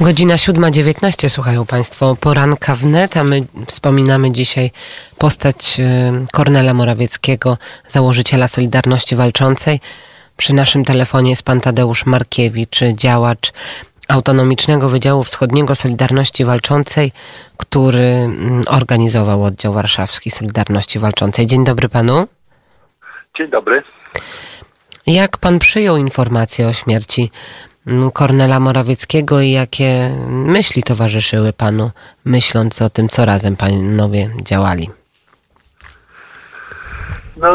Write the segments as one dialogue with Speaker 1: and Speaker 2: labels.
Speaker 1: Godzina 7.19, słuchają Państwo poranka wnet, a my wspominamy dzisiaj postać y, Kornela Morawieckiego, założyciela Solidarności Walczącej. Przy naszym telefonie jest pan Tadeusz Markiewicz, działacz Autonomicznego Wydziału Wschodniego Solidarności Walczącej, który mm, organizował oddział warszawski Solidarności Walczącej. Dzień dobry panu.
Speaker 2: Dzień dobry.
Speaker 1: Jak pan przyjął informację o śmierci Kornela Morawieckiego i jakie myśli towarzyszyły panu, myśląc o tym, co razem panowie działali?
Speaker 2: No,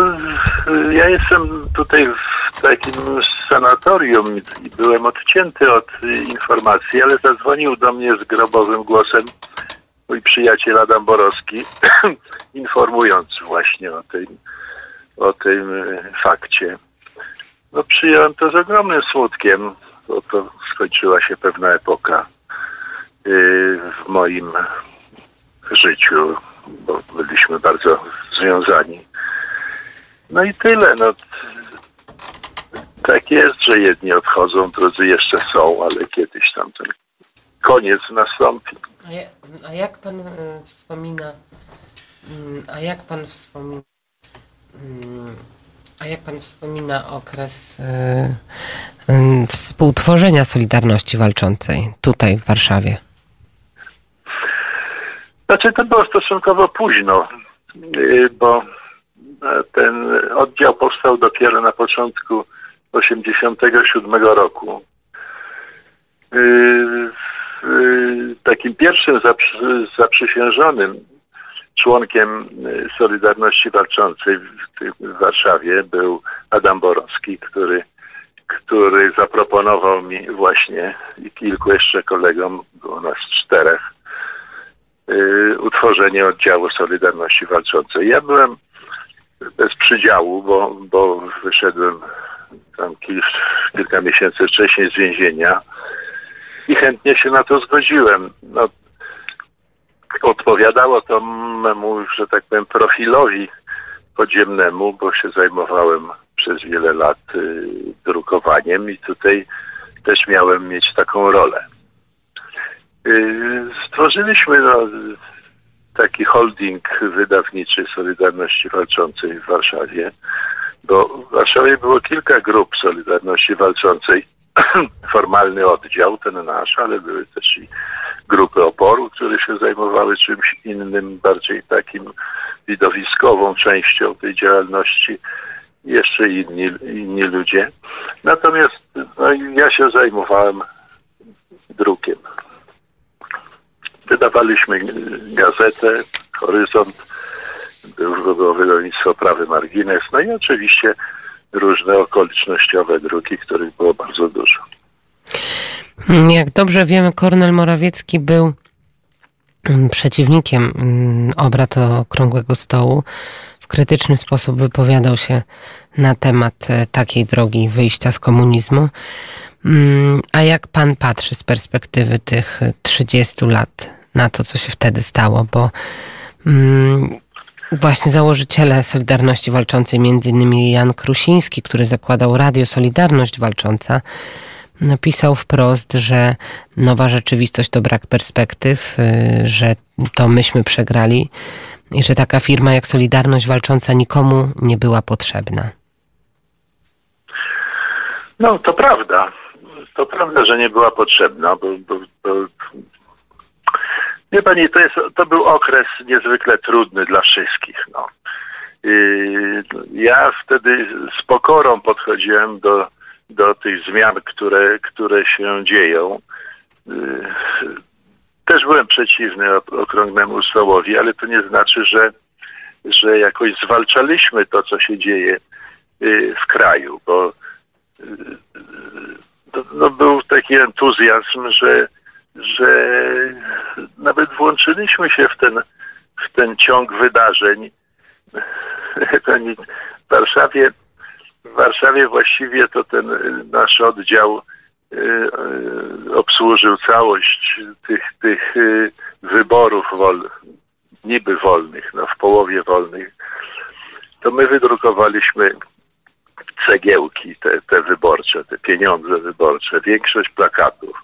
Speaker 2: ja jestem tutaj w takim sanatorium i byłem odcięty od informacji, ale zadzwonił do mnie z grobowym głosem mój przyjaciel Adam Borowski, informując właśnie o tym, o tym fakcie. No przyjąłem to z ogromnym smutkiem, to skończyła się pewna epoka yy, w moim życiu, bo byliśmy bardzo związani. No i tyle. No, tak jest, że jedni odchodzą, drudzy jeszcze są, ale kiedyś tam ten koniec nastąpi.
Speaker 1: A, ja, a jak pan y, wspomina, y, a jak pan wspomina, y, a jak pan wspomina okres współtworzenia Solidarności Walczącej tutaj w Warszawie?
Speaker 2: Znaczy to było stosunkowo późno, bo ten oddział powstał dopiero na początku 1987 roku. Takim pierwszym zaprzysiężonym członkiem Solidarności Walczącej w Warszawie był Adam Borowski, który, który zaproponował mi właśnie i kilku jeszcze kolegom, było nas czterech, utworzenie oddziału Solidarności Walczącej. Ja byłem bez przydziału, bo, bo wyszedłem tam kil, kilka miesięcy wcześniej z więzienia i chętnie się na to zgodziłem. No, odpowiadało to memu, że tak powiem, profilowi podziemnemu, bo się zajmowałem przez wiele lat y, drukowaniem i tutaj też miałem mieć taką rolę. Y, stworzyliśmy no, taki holding wydawniczy Solidarności Walczącej w Warszawie, bo w Warszawie było kilka grup Solidarności Walczącej. Formalny oddział, ten nasz, ale były też i grupy oporu, które się zajmowały czymś innym, bardziej takim widowiskową częścią tej działalności. Jeszcze inni, inni ludzie. Natomiast no, ja się zajmowałem drukiem wydawaliśmy gazetę Horyzont, było wydawnictwo Prawy Margines, no i oczywiście różne okolicznościowe druki, których było bardzo dużo.
Speaker 1: Jak dobrze wiemy, Kornel Morawiecki był przeciwnikiem mm, obrad Okrągłego Stołu. W krytyczny sposób wypowiadał się na temat e, takiej drogi wyjścia z komunizmu. Mm, a jak pan patrzy z perspektywy tych 30 lat na to, co się wtedy stało? Bo mm, właśnie założyciele Solidarności Walczącej, innymi Jan Krusiński, który zakładał Radio Solidarność Walcząca, napisał wprost, że nowa rzeczywistość to brak perspektyw, y, że to myśmy przegrali i że taka firma jak Solidarność Walcząca nikomu nie była potrzebna.
Speaker 2: No, to prawda. To prawda, że nie była potrzebna, bo, bo, bo Wie pani, to, jest, to był okres niezwykle trudny dla wszystkich. No. Ja wtedy z pokorą podchodziłem do, do tych zmian, które, które się dzieją. Też byłem przeciwny okrągnemu stołowi, ale to nie znaczy, że, że jakoś zwalczaliśmy to, co się dzieje w kraju, bo no, był taki entuzjazm, że, że nawet włączyliśmy się w ten, w ten ciąg wydarzeń. W Warszawie, w Warszawie właściwie to ten nasz oddział y, y, obsłużył całość tych, tych y, wyborów wol, niby wolnych, no w połowie wolnych. To my wydrukowaliśmy cegiełki, te, te wyborcze, te pieniądze wyborcze, większość plakatów.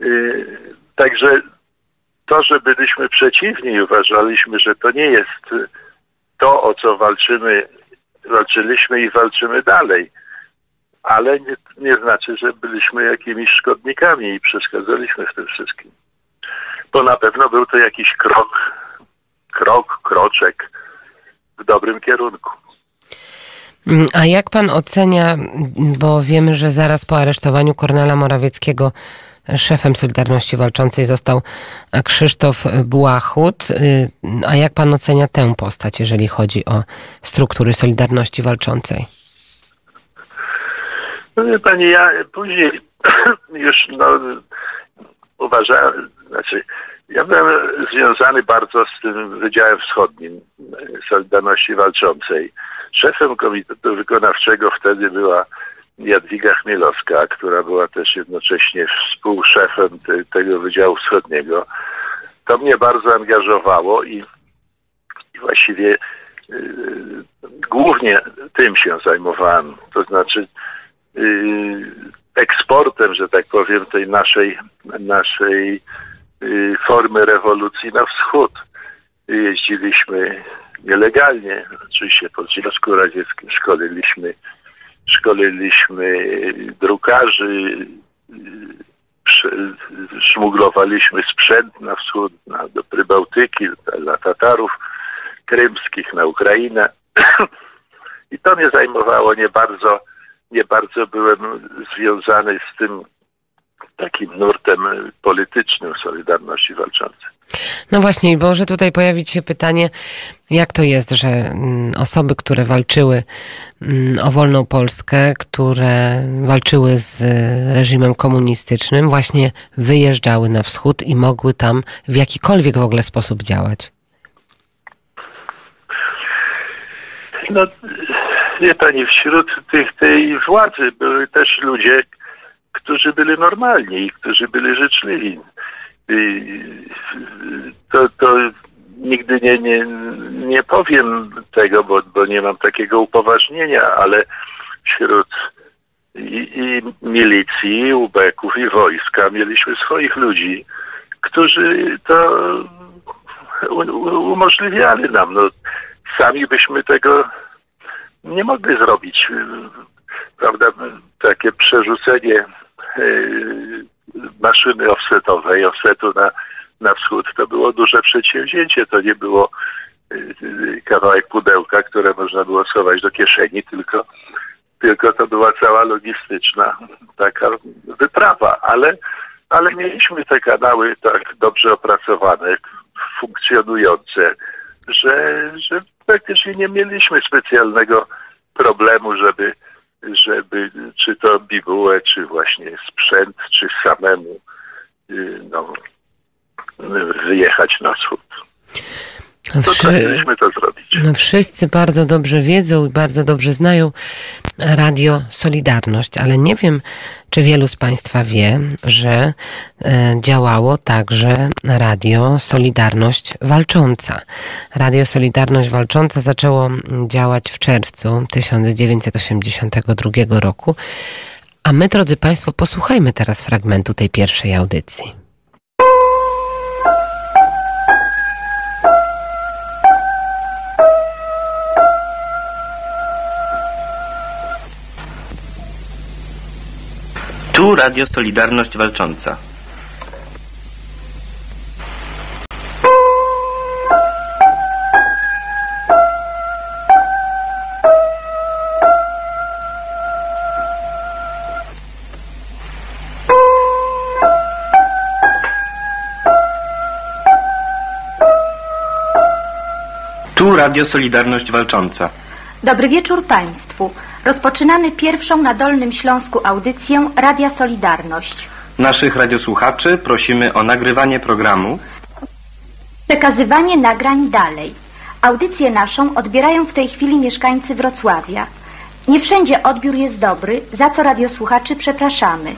Speaker 2: Y, także to, że byliśmy przeciwni uważaliśmy, że to nie jest to, o co walczymy, walczyliśmy i walczymy dalej. Ale nie, nie znaczy, że byliśmy jakimiś szkodnikami i przeszkadzaliśmy w tym wszystkim. Bo na pewno był to jakiś krok, krok, kroczek w dobrym kierunku.
Speaker 1: Mm, a jak pan ocenia, bo wiemy, że zaraz po aresztowaniu Kornela Morawieckiego szefem Solidarności Walczącej został Krzysztof Błachut. Y, a jak pan ocenia tę postać, jeżeli chodzi o struktury Solidarności Walczącej?
Speaker 2: No wie pani, ja później już no, uważałem, znaczy ja byłem związany bardzo z tym Wydziałem Wschodnim Solidarności Walczącej. Szefem Komitetu Wykonawczego wtedy była Jadwiga Chmielowska, która była też jednocześnie współszefem te, tego Wydziału Wschodniego. To mnie bardzo angażowało i, i właściwie y, głównie tym się zajmowałem. To znaczy y, eksportem, że tak powiem, tej naszej, naszej y, formy rewolucji na wschód. Jeździliśmy nielegalnie, oczywiście po Związku Radzieckim szkoliliśmy szkoliliśmy drukarzy, szmuglowaliśmy sprzęt na wschód, na, do Prybałtyki, dla Tatarów krymskich, na Ukrainę. I to mnie zajmowało nie bardzo, nie bardzo byłem związany z tym takim nurtem politycznym Solidarności Walczącej.
Speaker 1: No właśnie, może tutaj pojawić się pytanie, jak to jest, że mm, osoby, które walczyły mm, o wolną Polskę, które walczyły z reżimem komunistycznym, właśnie wyjeżdżały na wschód i mogły tam w jakikolwiek w ogóle sposób działać?
Speaker 2: No, wie pani, wśród tych, tej władzy były też ludzie, którzy byli normalni i którzy byli życzliwi. To, to nigdy nie, nie, nie powiem tego, bo, bo nie mam takiego upoważnienia, ale wśród i, i milicji, i ubeków, i wojska mieliśmy swoich ludzi, którzy to umożliwiali nam. No, sami byśmy tego nie mogli zrobić. Prawda? Takie przerzucenie Y, maszyny offsetowej, offsetu na, na wschód, to było duże przedsięwzięcie. To nie było y, kawałek pudełka, które można było schować do kieszeni, tylko, tylko to była cała logistyczna taka wyprawa, ale, ale mieliśmy te kanały tak dobrze opracowane, funkcjonujące, że, że praktycznie nie mieliśmy specjalnego problemu, żeby żeby czy to bibułę, czy właśnie sprzęt, czy samemu y, no, wyjechać na wschód. Wszy... to zrobić.
Speaker 1: No wszyscy bardzo dobrze wiedzą i bardzo dobrze znają Radio Solidarność, ale nie wiem, czy wielu z Państwa wie, że e, działało także Radio Solidarność Walcząca. Radio Solidarność Walcząca zaczęło działać w czerwcu 1982 roku. A my, drodzy Państwo, posłuchajmy teraz fragmentu tej pierwszej audycji.
Speaker 3: Tu Radio Solidarność Walcząca. Tu Radio Solidarność Walcząca.
Speaker 4: Dobry wieczór Państwu. Rozpoczynamy pierwszą na Dolnym Śląsku audycję Radia Solidarność.
Speaker 3: Naszych radiosłuchaczy prosimy o nagrywanie programu.
Speaker 4: Przekazywanie nagrań dalej. Audycję naszą odbierają w tej chwili mieszkańcy Wrocławia. Nie wszędzie odbiór jest dobry, za co radiosłuchaczy przepraszamy.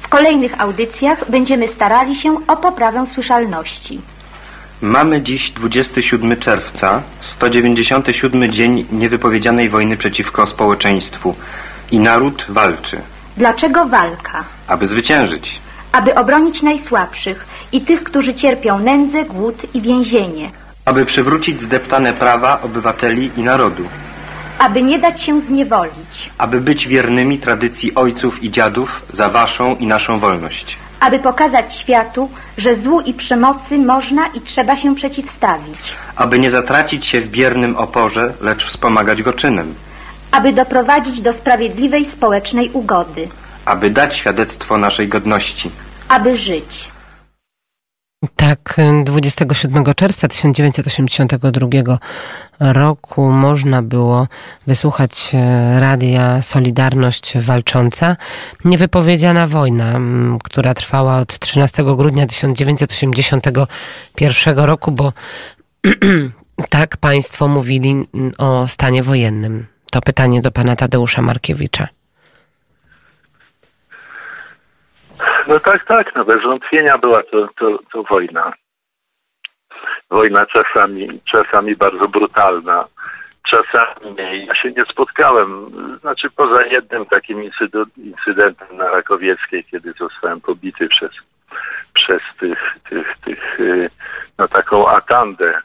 Speaker 4: W kolejnych audycjach będziemy starali się o poprawę słyszalności.
Speaker 3: Mamy dziś 27 czerwca, 197 dzień niewypowiedzianej wojny przeciwko społeczeństwu i naród walczy.
Speaker 4: Dlaczego walka?
Speaker 3: Aby zwyciężyć.
Speaker 4: aby obronić najsłabszych i tych, którzy cierpią nędzę, głód i więzienie,
Speaker 3: aby przywrócić zdeptane prawa obywateli i narodu,
Speaker 4: aby nie dać się zniewolić,
Speaker 3: aby być wiernymi tradycji ojców i dziadów za waszą i naszą wolność,
Speaker 4: aby pokazać światu, że złu i przemocy można i trzeba się przeciwstawić,
Speaker 3: aby nie zatracić się w biernym oporze, lecz wspomagać go czynem,
Speaker 4: aby doprowadzić do sprawiedliwej społecznej ugody,
Speaker 3: aby dać świadectwo naszej godności.
Speaker 4: aby żyć.
Speaker 1: Tak, 27 czerwca 1982 roku można było wysłuchać e, radia Solidarność Walcząca. Niewypowiedziana wojna, która trwała od 13 grudnia 1981 roku, bo tak państwo mówili o stanie wojennym. To pytanie do pana Tadeusza Markiewicza.
Speaker 2: No tak, tak, no bez wątpienia była to, to, to wojna. Wojna czasami, czasami bardzo brutalna, czasami. Ja się nie spotkałem, znaczy poza jednym takim incydentem na Rakowieckiej, kiedy zostałem pobity przez, przez tych, tych, tych, y, no taką atandę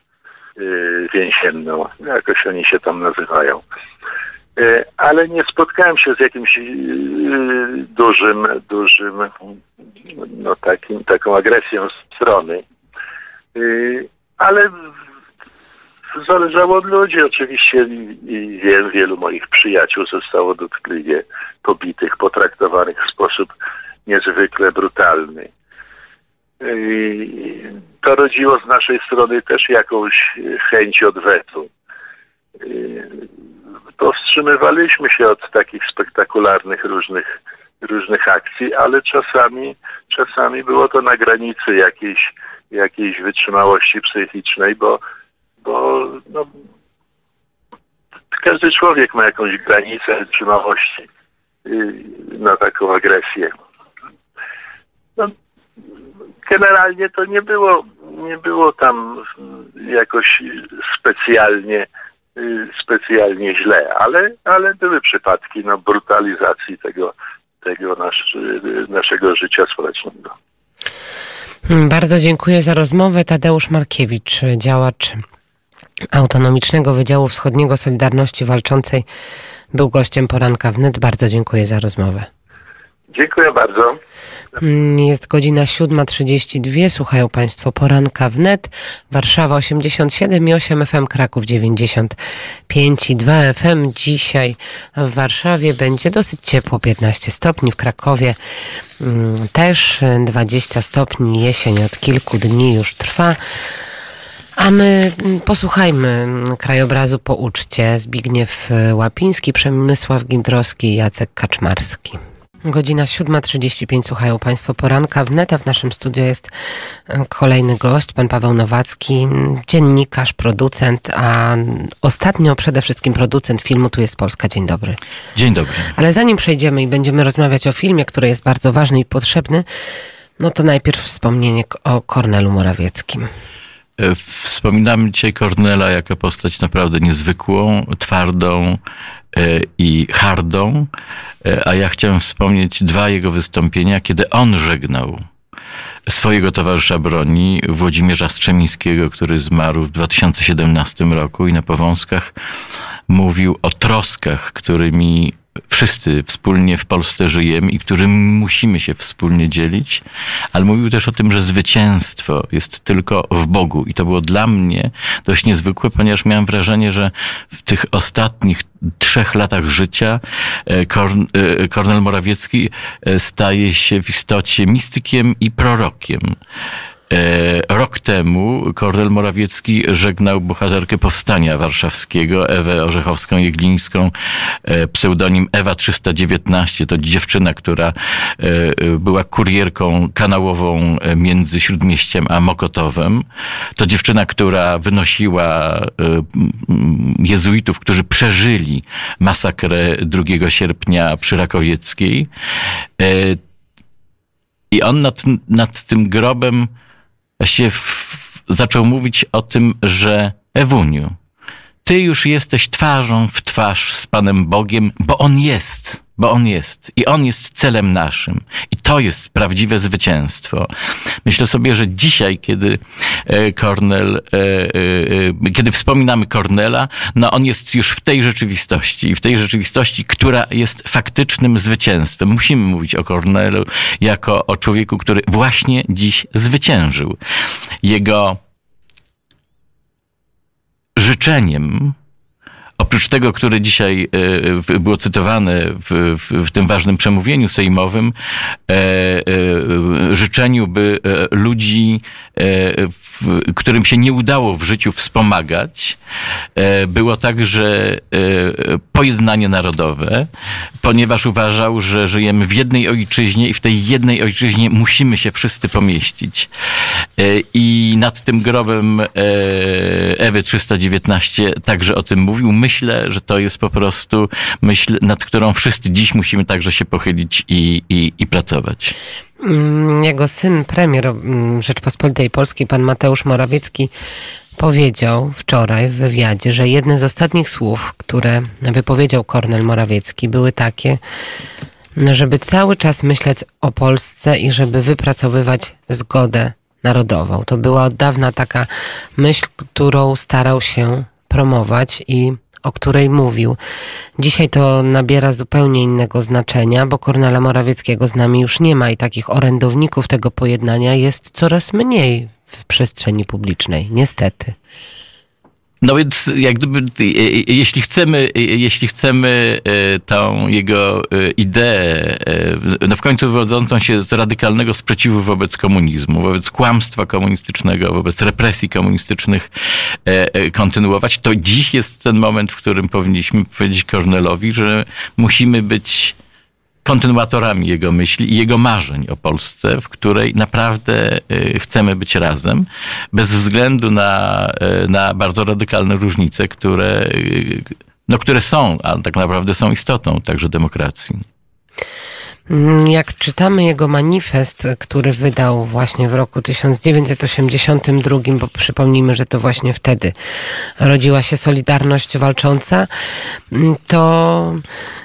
Speaker 2: y, więzienną, jakoś oni się tam nazywają. E, ale nie spotkałem się z jakimś e, dużym, dużym, no takim, taką agresją z strony. E, Ale zależało od ludzi oczywiście i wielu moich przyjaciół zostało dotkliwie pobitych, potraktowanych w sposób niezwykle brutalny. I To rodziło z naszej strony też jakąś chęć odwetu powstrzymywaliśmy się od takich spektakularnych różnych, różnych akcji, ale czasami, czasami było to na granicy jakiejś, jakiejś wytrzymałości psychicznej, bo, bo no, każdy człowiek ma jakąś granicę wytrzymałości y, na taką agresję. No, generalnie to nie było, nie było tam jakoś specjalnie specjalnie źle, ale, ale były przypadki no, brutalizacji tego, tego nasz, y, naszego życia społecznego.
Speaker 1: Bardzo dziękuję za rozmowę. Tadeusz Markiewicz, działacz Autonomicznego Wydziału Wschodniego Solidarności Walczącej, był gościem poranka wnet. Bardzo dziękuję za rozmowę.
Speaker 2: Dziękuję bardzo.
Speaker 1: Mm, Jest godzina 7.32. Słuchają Państwo poranka wnet. Warszawa 87,8 FM, Kraków 95,2 FM. Dzisiaj w Warszawie będzie dosyć ciepło, 15 stopni. W Krakowie mm, też 20 stopni. Jesień od kilku dni już trwa. A my mm, posłuchajmy krajobrazu po uczcie. Zbigniew e, Łapiński, Przemysław Gindrowski Jacek Kaczmarski. Godzina 7.35, słuchają Państwo poranka. W neta w naszym studiu jest e, kolejny gość, pan Paweł Nowacki, dziennikarz, producent, a ostatnio przede wszystkim producent filmu Tu jest Polska. Dzień dobry.
Speaker 5: Dzień dobry.
Speaker 1: Ale zanim przejdziemy i będziemy rozmawiać o filmie, który jest bardzo ważny i potrzebny, no to najpierw wspomnienie o Kornelu Morawieckim.
Speaker 5: E, Wspominamy dzisiaj Kornela jako postać naprawdę niezwykłą, twardą i hardą, E, a ja chciałem wspomnieć dwa jego wystąpienia, kiedy on żegnał swojego towarzysza broni, Włodzimierza Strzemińskiego, który zmarł w 2017 roku i na Powązkach mówił o troskach, którymi wszyscy wspólnie w Polsce żyjemy i którym musimy się wspólnie dzielić, ale mówił też o tym, że zwycięstwo jest tylko w Bogu. I to było dla mnie dość niezwykłe, ponieważ miałem wrażenie, że w tych ostatnich trzech latach życia e, Korn, e, Kornel Morawiecki e, staje się w istocie mistykiem i prorokiem. E, Rok temu Kornel Morawiecki żegnał bohaterkę powstania warszawskiego, Ewę Orzechowską-Jeglińską, e, pseudonim Ewa 319. To dziewczyna, która e, była kurierką kanałową między Śródmieściem a Mokotowem. To dziewczyna, która wynosiła jezuitów, którzy przeżyli masakrę 2 sierpnia przy Rakowieckiej. I on nad, nad tym grobem się w, zaczął mówić o tym, że Ewuniu, ty już jesteś twarzą w twarz z Panem Bogiem, bo On jest bo on jest i on jest celem naszym. I to jest prawdziwe zwycięstwo. Myślę sobie, że dzisiaj, kiedy e, Kornel, e, e, kiedy wspominamy Kornela, no on jest już w tej rzeczywistości i w tej rzeczywistości, która jest faktycznym zwycięstwem. Musimy mówić o Kornelu jako o człowieku, który właśnie dziś zwyciężył. Jego życzeniem oprócz tego, które dzisiaj e, było cytowane w, w, w tym ważnym przemówieniu sejmowym, e, e, życzeniu, by ludzi, którym się nie udało w życiu wspomagać, było także pojednanie narodowe, ponieważ uważał, że żyjemy w jednej ojczyźnie i w tej jednej ojczyźnie musimy się wszyscy pomieścić. I nad tym grobem Ewy 319 także o tym mówił. My myślę, że to jest po prostu myśl, nad którą wszyscy dziś musimy także się pochylić i, i, i pracować.
Speaker 1: Mm, jego syn, premier mm, Rzeczpospolitej Polskiej, pan Mateusz Morawiecki, powiedział wczoraj w wywiadzie, że jedne z ostatnich słów, które wypowiedział Kornel Morawiecki, były takie, żeby cały czas myśleć o Polsce i żeby wypracowywać zgodę narodową. To była od dawna taka myśl, którą starał się promować i o której mówił. Dzisiaj to nabiera zupełnie innego znaczenia, bo Kornela Morawieckiego z nami już nie ma i takich orędowników tego pojednania jest coraz mniej w przestrzeni publicznej, niestety.
Speaker 5: No więc jak gdyby, e, e, jeśli chcemy, e, jeśli chcemy tą jego ideę, no w końcu wywodzącą się z radykalnego sprzeciwu wobec komunizmu, wobec kłamstwa komunistycznego, wobec represji komunistycznych kontynuować, to dziś jest ten moment, w którym powinniśmy powiedzieć Kornelowi, że musimy być kontynuatorami jego myśli i jego marzeń o Polsce, w której naprawdę y, chcemy być razem, bez względu na, y, na bardzo radykalne różnice, które, y, no, które są, a tak naprawdę są istotą także demokracji.
Speaker 1: Mm, jak czytamy jego manifest, który wydał właśnie w roku 1982, bo przypomnijmy, że to właśnie wtedy rodziła się Solidarność Walcząca, mm, to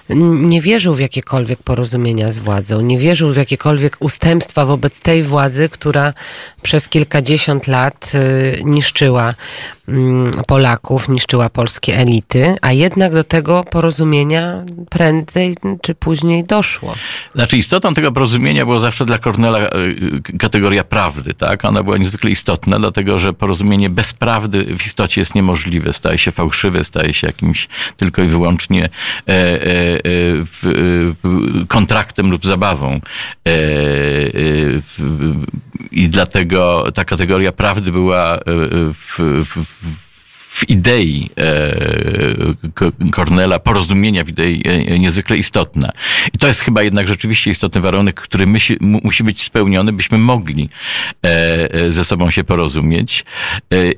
Speaker 1: nie wierzył w jakiekolwiek porozumienia z władzą, nie wierzył w jakiekolwiek ustępstwa wobec tej władzy, która przez kilkadziesiąt lat y, niszczyła mm, Polaków, niszczyła polskie elity, a jednak do tego porozumienia prędzej czy później doszło.
Speaker 5: Znaczy istotą tego porozumienia było zawsze dla Kornela y, kategoria prawdy, tak? Ona była niezwykle istotna, dlatego że porozumienie bez prawdy w istocie jest niemożliwe, staje się fałszywe, staje się jakimś tylko i wyłącznie e, e, kontraktem lub zabawą. E, e, I dlatego ta kategoria prawdy była w, w, w idei Kornela, porozumienia w idei e, niezwykle istotna. I to jest chyba jednak rzeczywiście istotny warunek, który musi, być spełniony, byśmy mogli ze sobą się porozumieć.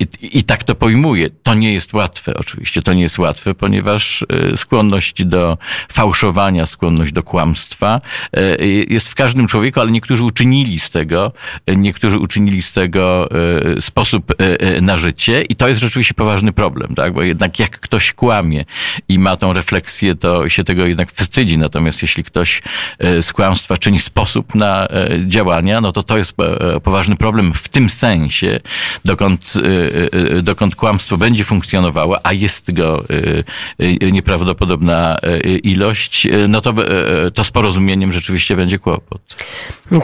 Speaker 5: I, I tak to pojmuję. To nie jest łatwe, oczywiście. To nie jest łatwe, ponieważ skłonność do fałszowania, skłonność do kłamstwa jest w każdym człowieku, ale niektórzy uczynili z tego, niektórzy uczynili z tego sposób na życie i to jest rzeczywiście poważny problem, tak? Bo jednak jak ktoś kłamie i ma tą refleksję, to się tego jednak wstydzi. Natomiast jeśli ktoś e, z kłamstwa czyni sposób na e, działania, no to to jest e, poważny problem w tym sensie, dokąd, dokąd kłamstwo będzie funkcjonowało, a jest go nieprawdopodobna ilość, no to, to z porozumieniem rzeczywiście będzie kłopot.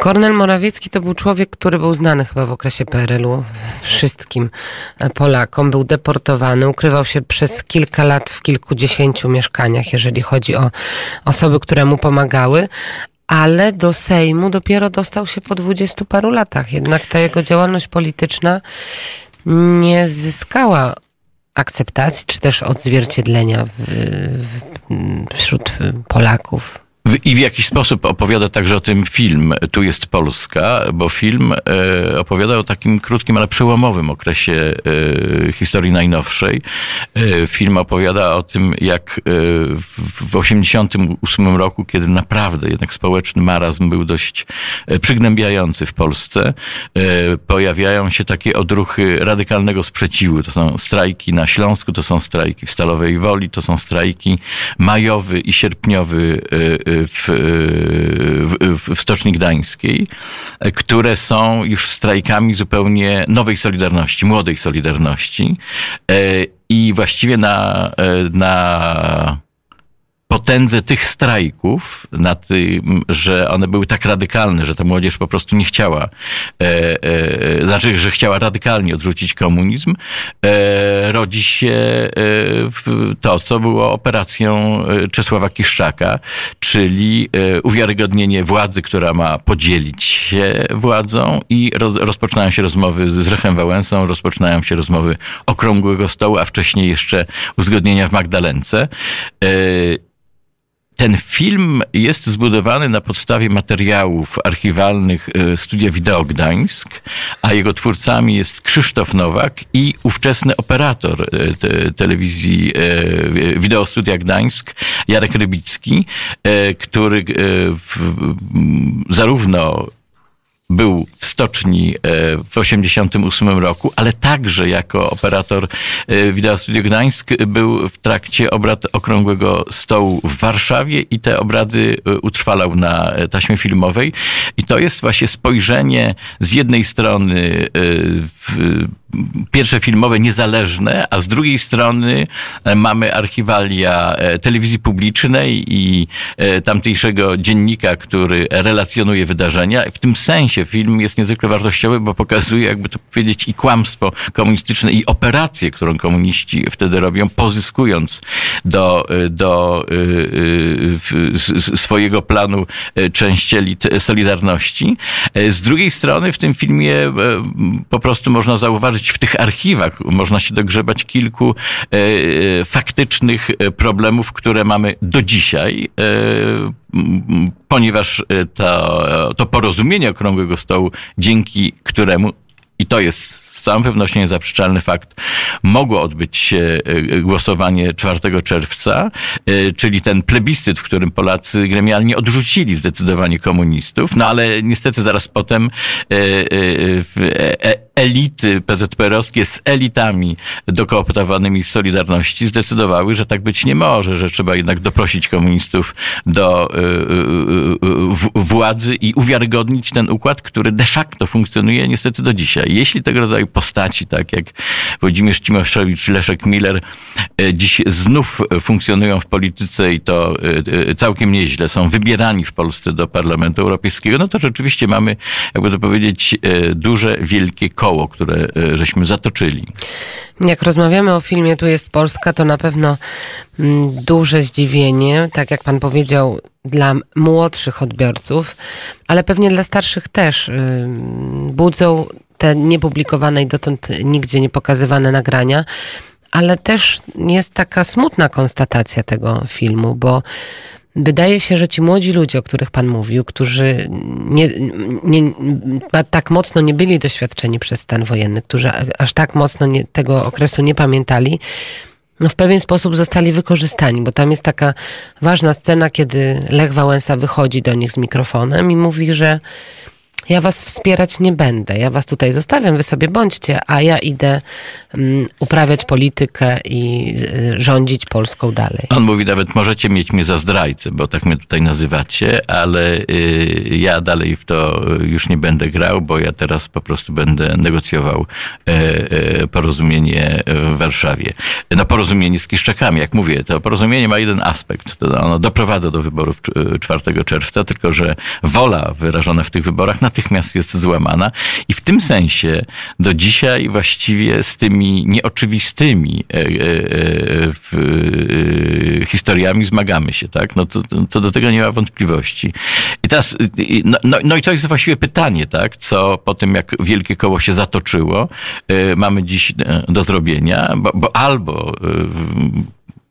Speaker 1: Kornel Morawiecki to był człowiek, który był znany chyba w okresie PRL-u wszystkim Polakom. Był deportowany ukrywał się przez kilka lat w kilkudziesięciu mieszkaniach, jeżeli chodzi o osoby, które mu pomagały, ale do Sejmu dopiero dostał się po dwudziestu paru latach. Jednak ta jego działalność polityczna nie zyskała akceptacji czy też odzwierciedlenia w, w, wśród Polaków.
Speaker 5: I w jakiś sposób opowiada także o tym film Tu jest Polska, bo film e, opowiada o takim krótkim, ale przełomowym okresie e, historii najnowszej. E, film opowiada o tym, jak w 1988 roku, kiedy naprawdę jednak społeczny marazm był dość przygnębiający w Polsce, pojawiają się takie odruchy radykalnego sprzeciwu. To są strajki na Śląsku, to są strajki w Stalowej Woli, to są strajki majowy i sierpniowy w, w, w Stoczni Gdańskiej, które są już strajkami zupełnie nowej Solidarności, młodej Solidarności. I właściwie na, na potędze tych strajków, na tym, że one były tak radykalne, że ta młodzież po prostu nie chciała, e, e, znaczy, że chciała radykalnie odrzucić komunizm, e, rodzi się e, to, co było operacją e, Czesława Kiszczaka, czyli e, uwiarygodnienie władzy, która ma podzielić się władzą i roz, rozpoczynają się rozmowy z Rechem Wałęsą, rozpoczynają się rozmowy okrągłego stołu, a wcześniej jeszcze uzgodnienia w Magdalence ten film jest zbudowany na podstawie materiałów archiwalnych e, Studia Wideo Gdańsk, a jego twórcami jest Krzysztof Nowak i ówczesny operator e, te, telewizji e, Wideo Studia Gdańsk, Jarek Rybicki, który w, zarówno był w stoczni e, w 1988 roku, ale także jako operator e, Wideo Studio Gdańsk był w trakcie obrad Okrągłego Stołu w Warszawie i te obrady e, utrwalał na taśmie filmowej. I to jest właśnie spojrzenie z jednej strony w pierwsze filmowe niezależne, a z drugiej strony e, mamy archiwalia e, telewizji publicznej i e, tamtejszego dziennika, który relacjonuje wydarzenia. W tym sensie film jest niezwykle wartościowy, bo pokazuje, jakby to powiedzieć, i kłamstwo komunistyczne, i operację, którą komuniści wtedy robią, pozyskując do, do swojego planu część elit Solidarności. Z drugiej strony w tym filmie po prostu można zauważyć, w tych archiwach. Można się dogrzebać kilku e, e, faktycznych e, problemów, które mamy do dzisiaj, ponieważ to, to porozumienie Okrągłego Stołu, dzięki któremu, i to jest z całą pewnością niezaprzeczalny fakt, mogło odbyć się e, głosowanie 4 czerwca, e, czyli ten plebiscyt, w którym Polacy gremialnie odrzucili zdecydowanie komunistów, no ale niestety zaraz potem e, elity PZPR-owskie z elitami dokooptowanymi z Solidarności zdecydowały, że tak być nie może, że trzeba jednak doprosić komunistów do władzy i uwiarygodnić ten układ, który de facto funkcjonuje niestety do dzisiaj. Jeśli tego rodzaju postaci, tak jak Włodzimierz Cimoszewicz, Leszek Miller, e, dziś znów funkcjonują w polityce i to e, e, całkiem nieźle, są wybierani w Polsce do Parlamentu Europejskiego, no to rzeczywiście mamy, jakby to powiedzieć, duże, wielkie koło, które żeśmy zatoczyli.
Speaker 1: Jak rozmawiamy o filmie Tu jest Polska, to na pewno mm, duże zdziwienie, tak jak pan powiedział, dla młodszych odbiorców, ale pewnie dla starszych też budzą te niepublikowane i dotąd nigdzie nie pokazywane nagrania, ale też jest taka smutna konstatacja tego filmu, bo Wydaje się, że ci młodzi ludzie, o których Pan mówił, którzy nie, nie, tak mocno nie byli doświadczeni przez stan wojenny, którzy aż tak mocno nie, tego okresu nie pamiętali, no w pewien sposób zostali wykorzystani, bo tam jest taka ważna scena, kiedy Lech Wałęsa wychodzi do nich z mikrofonem i mówi, że ja was wspierać nie będę. Ja was tutaj zostawiam, wy sobie bądźcie, a ja idę um, uprawiać politykę i y, rządzić Polską dalej.
Speaker 5: On mówi nawet, możecie mieć mnie za zdrajcę, bo tak mnie tutaj nazywacie, ale y, ja dalej w to już nie będę grał, bo ja teraz po prostu będę negocjował y, porozumienie w Warszawie. No porozumienie z Kiszczakami, jak mówię, to porozumienie ma jeden aspekt. To ono doprowadza do wyborów 4 czerwca, tylko że wola wyrażona w tych wyborach na natychmiast jest złamana. I w tym sensie do dzisiaj właściwie z tymi nieoczywistymi e, e, e, historiami zmagamy się, tak? No to, to do tego nie ma wątpliwości. I teraz, no, no, no, i to jest właściwie pytanie, tak? Co po tym, jak wielkie koło się zatoczyło, mamy dziś do zrobienia, bo, bo albo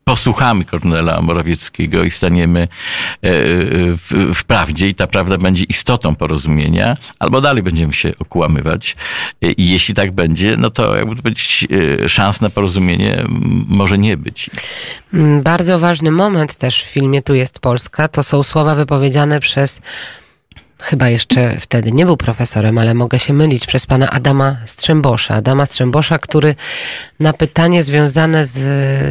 Speaker 5: posłuchamy Kornela Morawieckiego i staniemy e, w, w, prawdzie i ta prawda będzie istotą porozumienia, albo dalej będziemy się okłamywać. I jeśli tak będzie, no to jakby być e, szans na porozumienie może nie być.
Speaker 1: Mm, bardzo ważny moment też w filmie Tu jest Polska, to są słowa wypowiedziane przez chyba jeszcze wtedy nie był profesorem, ale mogę się mylić, przez pana Adama Strzembosza. Adama Strzembosza, który na pytanie związane z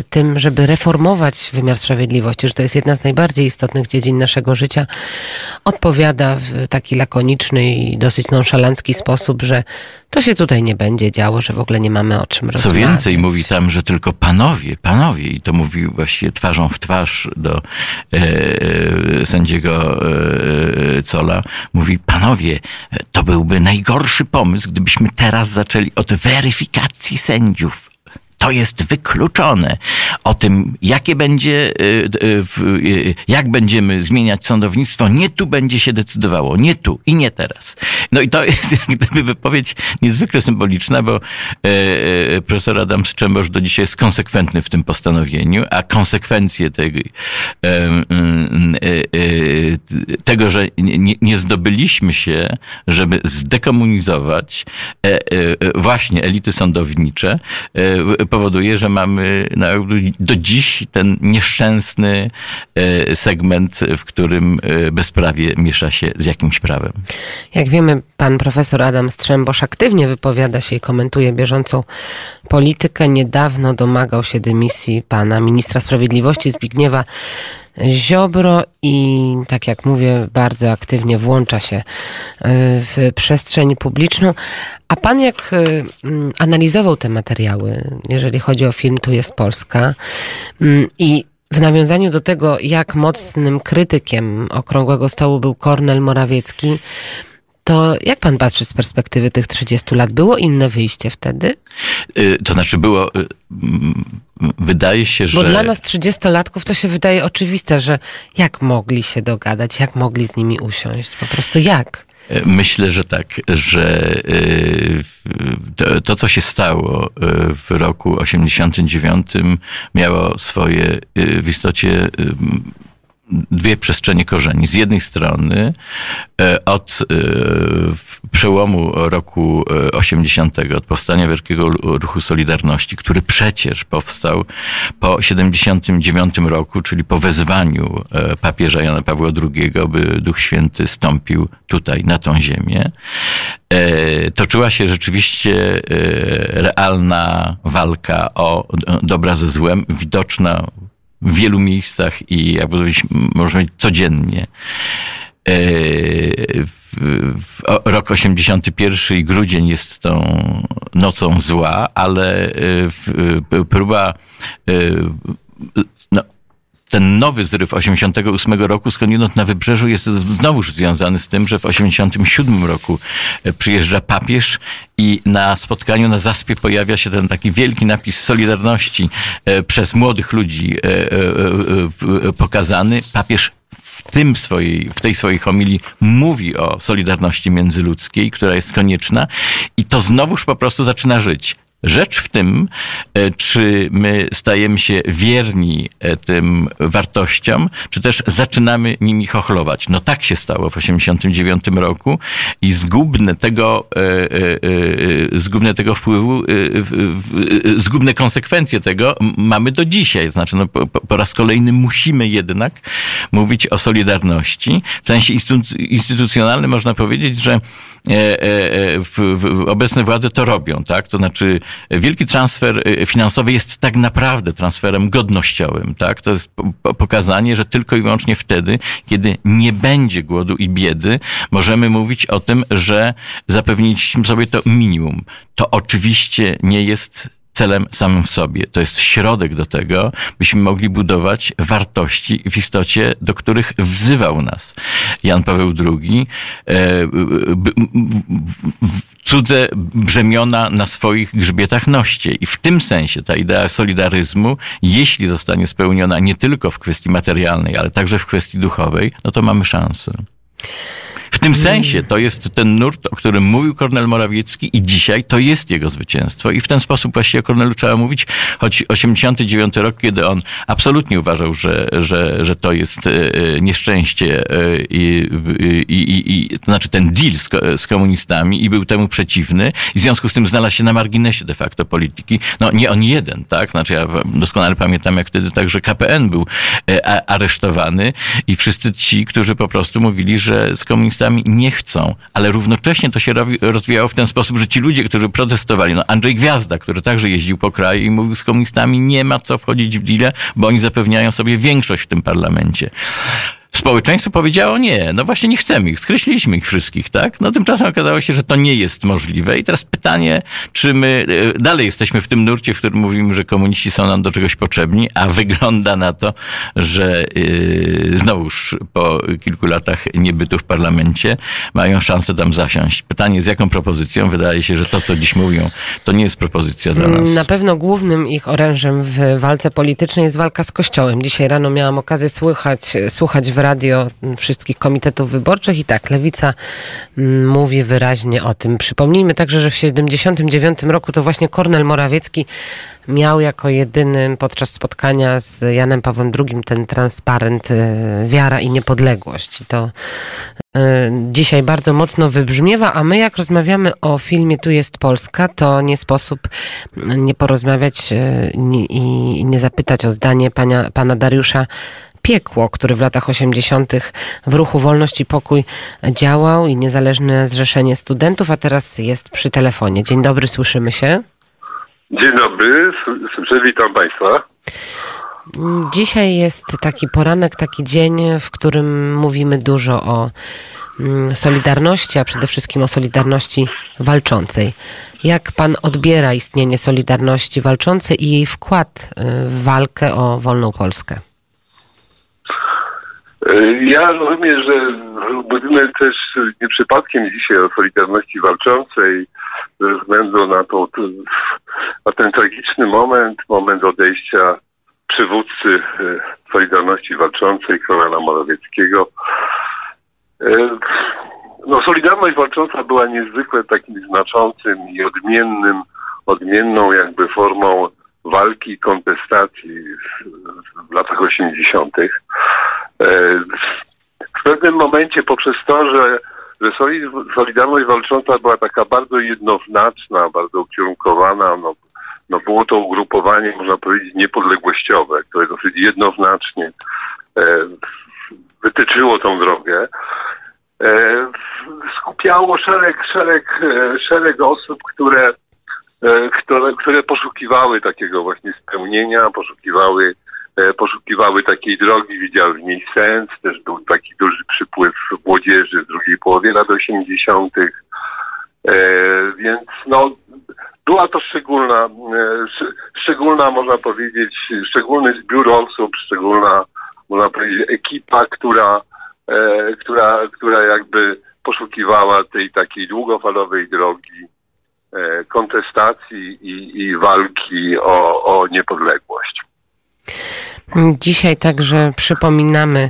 Speaker 1: tym, żeby reformować wymiar sprawiedliwości, że to jest jedna z najbardziej istotnych dziedzin naszego życia, odpowiada w taki lakoniczny i dosyć nonszalancki sposób, że to się tutaj nie będzie działo, że w ogóle nie mamy o czym
Speaker 5: Co
Speaker 1: rozmawiać.
Speaker 5: więcej, mówi tam, że tylko panowie, panowie, i to mówił właściwie twarzą w twarz do e, e, sędziego e, Cola, mówi, panowie, to byłby najgorszy pomysł, gdybyśmy teraz zaczęli od weryfikacji sędziów. To jest wykluczone. O tym, jakie będzie, y, y, y, jak będziemy zmieniać sądownictwo, nie tu będzie się decydowało, nie tu i nie teraz. No i to jest jak gdyby wypowiedź niezwykle symboliczna, bo e, e, profesor Adam Strzembosz do dzisiaj jest konsekwentny w tym postanowieniu, a konsekwencje tego, e, tego że nie, nie- zdobyliśmy się, żeby zdekomunizować właśnie elity sądownicze, powoduje, że mamy do dziś ten nieszczęsny e, segment, w którym e, bezprawie miesza się z jakimś prawem.
Speaker 1: Jak wiemy, pan profesor Adam Strzembosz aktywnie wypowiada się i komentuje bieżącą politykę. Niedawno domagał się dymisji pana ministra sprawiedliwości Zbigniewa Ziobro i tak jak mówię, bardzo aktywnie włącza się y, w przestrzeń publiczną. A pan jak mm, analizował te materiały, jeżeli chodzi o film Tu jest Polska i w nawiązaniu do tego, jak mocnym krytykiem Okrągłego Stołu był Kornel Morawiecki, to jak pan patrzy z perspektywy tych 30 lat? Było inne wyjście wtedy?
Speaker 5: Y, To znaczy było, y, wydaje się, że...
Speaker 1: Bo dla nas 30-latków to się wydaje oczywiste, że jak mogli się dogadać, jak mogli z nimi usiąść? Po prostu jak?
Speaker 5: Myślę, że tak, że y, to, to, co się stało y, w roku 89 miało swoje y, w istocie dwie przestrzenie korzeni. Z jednej strony e, od e, przełomu roku e, 80, od powstania Wielkiego Ruchu Solidarności, który przecież powstał po 79 roku, czyli po wezwaniu e, papieża Jana Pawła II, by Duch Święty stąpił tutaj, na tą ziemię, e, toczyła się rzeczywiście e, realna walka o dobra ze złem, widoczna w wielu miejscach i jakby powiedzieć, można powiedzieć codziennie. E, Rok 81 i grudzień jest tą nocą zła, ale e, e, próba ten nowy zryw 88 roku skądinąd na wybrzeżu jest znowuż związany z tym, że w 87 roku e, przyjeżdża papież i na spotkaniu na zaspie pojawia się ten taki wielki napis Solidarności e, przez młodych ludzi e, pokazany. Papież w tym swojej, w tej swojej homilii mówi o solidarności międzyludzkiej, która jest konieczna i to znowuż po prostu zaczyna żyć. Rzecz w tym, e, czy my stajemy się wierni e, tym wartościom, czy też zaczynamy nimi chochlować. No tak się stało w 1989 roku i zgubne tego, e, zgubne tego wpływu, zgubne konsekwencje tego mamy do dzisiaj. Znaczy, no, po, po raz kolejny musimy jednak mówić o solidarności. W sensie instytu- instytucjonalnym można powiedzieć, że obecne władze to robią, tak? To znaczy wielki transfer e, finansowy jest tak naprawdę transferem godnościowym, tak? To jest po- po- pokazanie, że tylko i wyłącznie wtedy, kiedy nie będzie głodu i biedy, możemy mówić o tym, że zapewniliśmy sobie to minimum. To oczywiście nie jest celem samym w sobie. To jest środek do tego, byśmy mogli budować wartości w istocie, do których wzywał nas Jan Paweł II. e, Cudze brzemiona na swoich grzbietach noście. I w tym sensie ta idea solidaryzmu, jeśli zostanie spełniona nie tylko w kwestii materialnej, ale także w kwestii duchowej, no to mamy szansę. W tym sensie to jest ten nurt, o którym mówił Kornel Morawiecki i dzisiaj to jest jego zwycięstwo. I w ten sposób właściwie o Kornelu trzeba mówić, choć 89 rok, kiedy on absolutnie uważał, że, że, że to jest e, e, nieszczęście e, i, i, i, to znaczy ten deal z, z komunistami i był temu przeciwny i w związku z tym znalazł się na marginesie de facto polityki. No nie on jeden, tak? Znaczy ja doskonale pamiętam, jak wtedy także KPN był aresztowany i wszyscy ci, którzy po prostu mówili, że z komunistami komunistami nie chcą, ale równocześnie to się rozwijało w ten sposób, że ci ludzie, którzy protestowali, no Andrzej Gwiazda, który także jeździł po kraju i mówił z komunistami, nie ma co wchodzić w deal, bo oni zapewniają sobie większość w tym parlamencie. Społeczeństwo powiedziało nie, no właśnie nie chcemy ich, skreśliliśmy ich wszystkich, tak? No tymczasem okazało się, że to nie jest możliwe i teraz pytanie, czy my e, dalej jesteśmy w tym nurcie, w którym mówimy, że komuniści są nam do czegoś potrzebni, a wygląda na to, że yy, znowuż po kilku latach niebytu w parlamencie mają szansę tam zasiąść. Pytanie z jaką propozycją? Wydaje się, że to, co dziś mówią, to nie jest propozycja dla nas.
Speaker 1: Na pewno głównym ich orężem w walce politycznej jest walka z Kościołem. Dzisiaj rano miałam okazję słuchać, słuchać w radio wszystkich komitetów wyborczych i tak, Lewica mm, mówi wyraźnie o tym. Przypomnijmy także, że w 1979 roku to właśnie Kornel Morawiecki miał jako jedyny podczas spotkania z Janem Pawłem II ten transparent y, Wiara i Niepodległość. I to y, dzisiaj bardzo mocno wybrzmiewa, a my jak rozmawiamy o filmie Tu jest Polska, to nie sposób nie porozmawiać y, i nie zapytać o zdanie pana, pana Dariusza Piekło, który w latach 80. w ruchu Wolność i Pokój działał i Niezależne Zrzeszenie Studentów, a teraz jest przy telefonie. Dzień dobry, słyszymy się.
Speaker 6: Dzień dobry, słyszę, witam Państwa.
Speaker 1: Dzisiaj jest taki poranek, taki dzień, w którym mówimy dużo o mm, Solidarności, a przede wszystkim o Solidarności walczącej. Jak pan odbiera istnienie Solidarności walczącej i jej wkład y, w walkę o wolną Polskę?
Speaker 6: Ja rozumiem, że mówimy też nie przypadkiem dzisiaj o Solidarności Walczącej ze względu na, to, na ten tragiczny moment, moment odejścia przywódcy e, Solidarności Walczącej, Kornela Morawieckiego. E, no, Solidarność Walcząca była niezwykle takim znaczącym i odmiennym, odmienną jakby formą walki kontestacji w latach 80. E, w pewnym momencie poprzez to, że, że Solidarność Walcząca była taka bardzo jednoznaczna, bardzo ukierunkowana, no, no było to ugrupowanie, można powiedzieć, niepodległościowe, które dosyć jednoznacznie e, wytyczyło tą drogę. E, skupiało szereg, szereg, szereg osób, które, które, które poszukiwały takiego właśnie spełnienia, poszukiwały poszukiwały takiej drogi, widziały w niej sens. Też był taki duży przypływ młodzieży w drugiej połowie lat 80. E, więc no, była to szczególna, e, szczególna, można powiedzieć, szczególny zbiór osób, szczególna, można powiedzieć, ekipa, która, która, która jakby poszukiwała tej takiej długofalowej drogi kontestacji i, i walki o, o niepodległość.
Speaker 1: Dzisiaj także przypominamy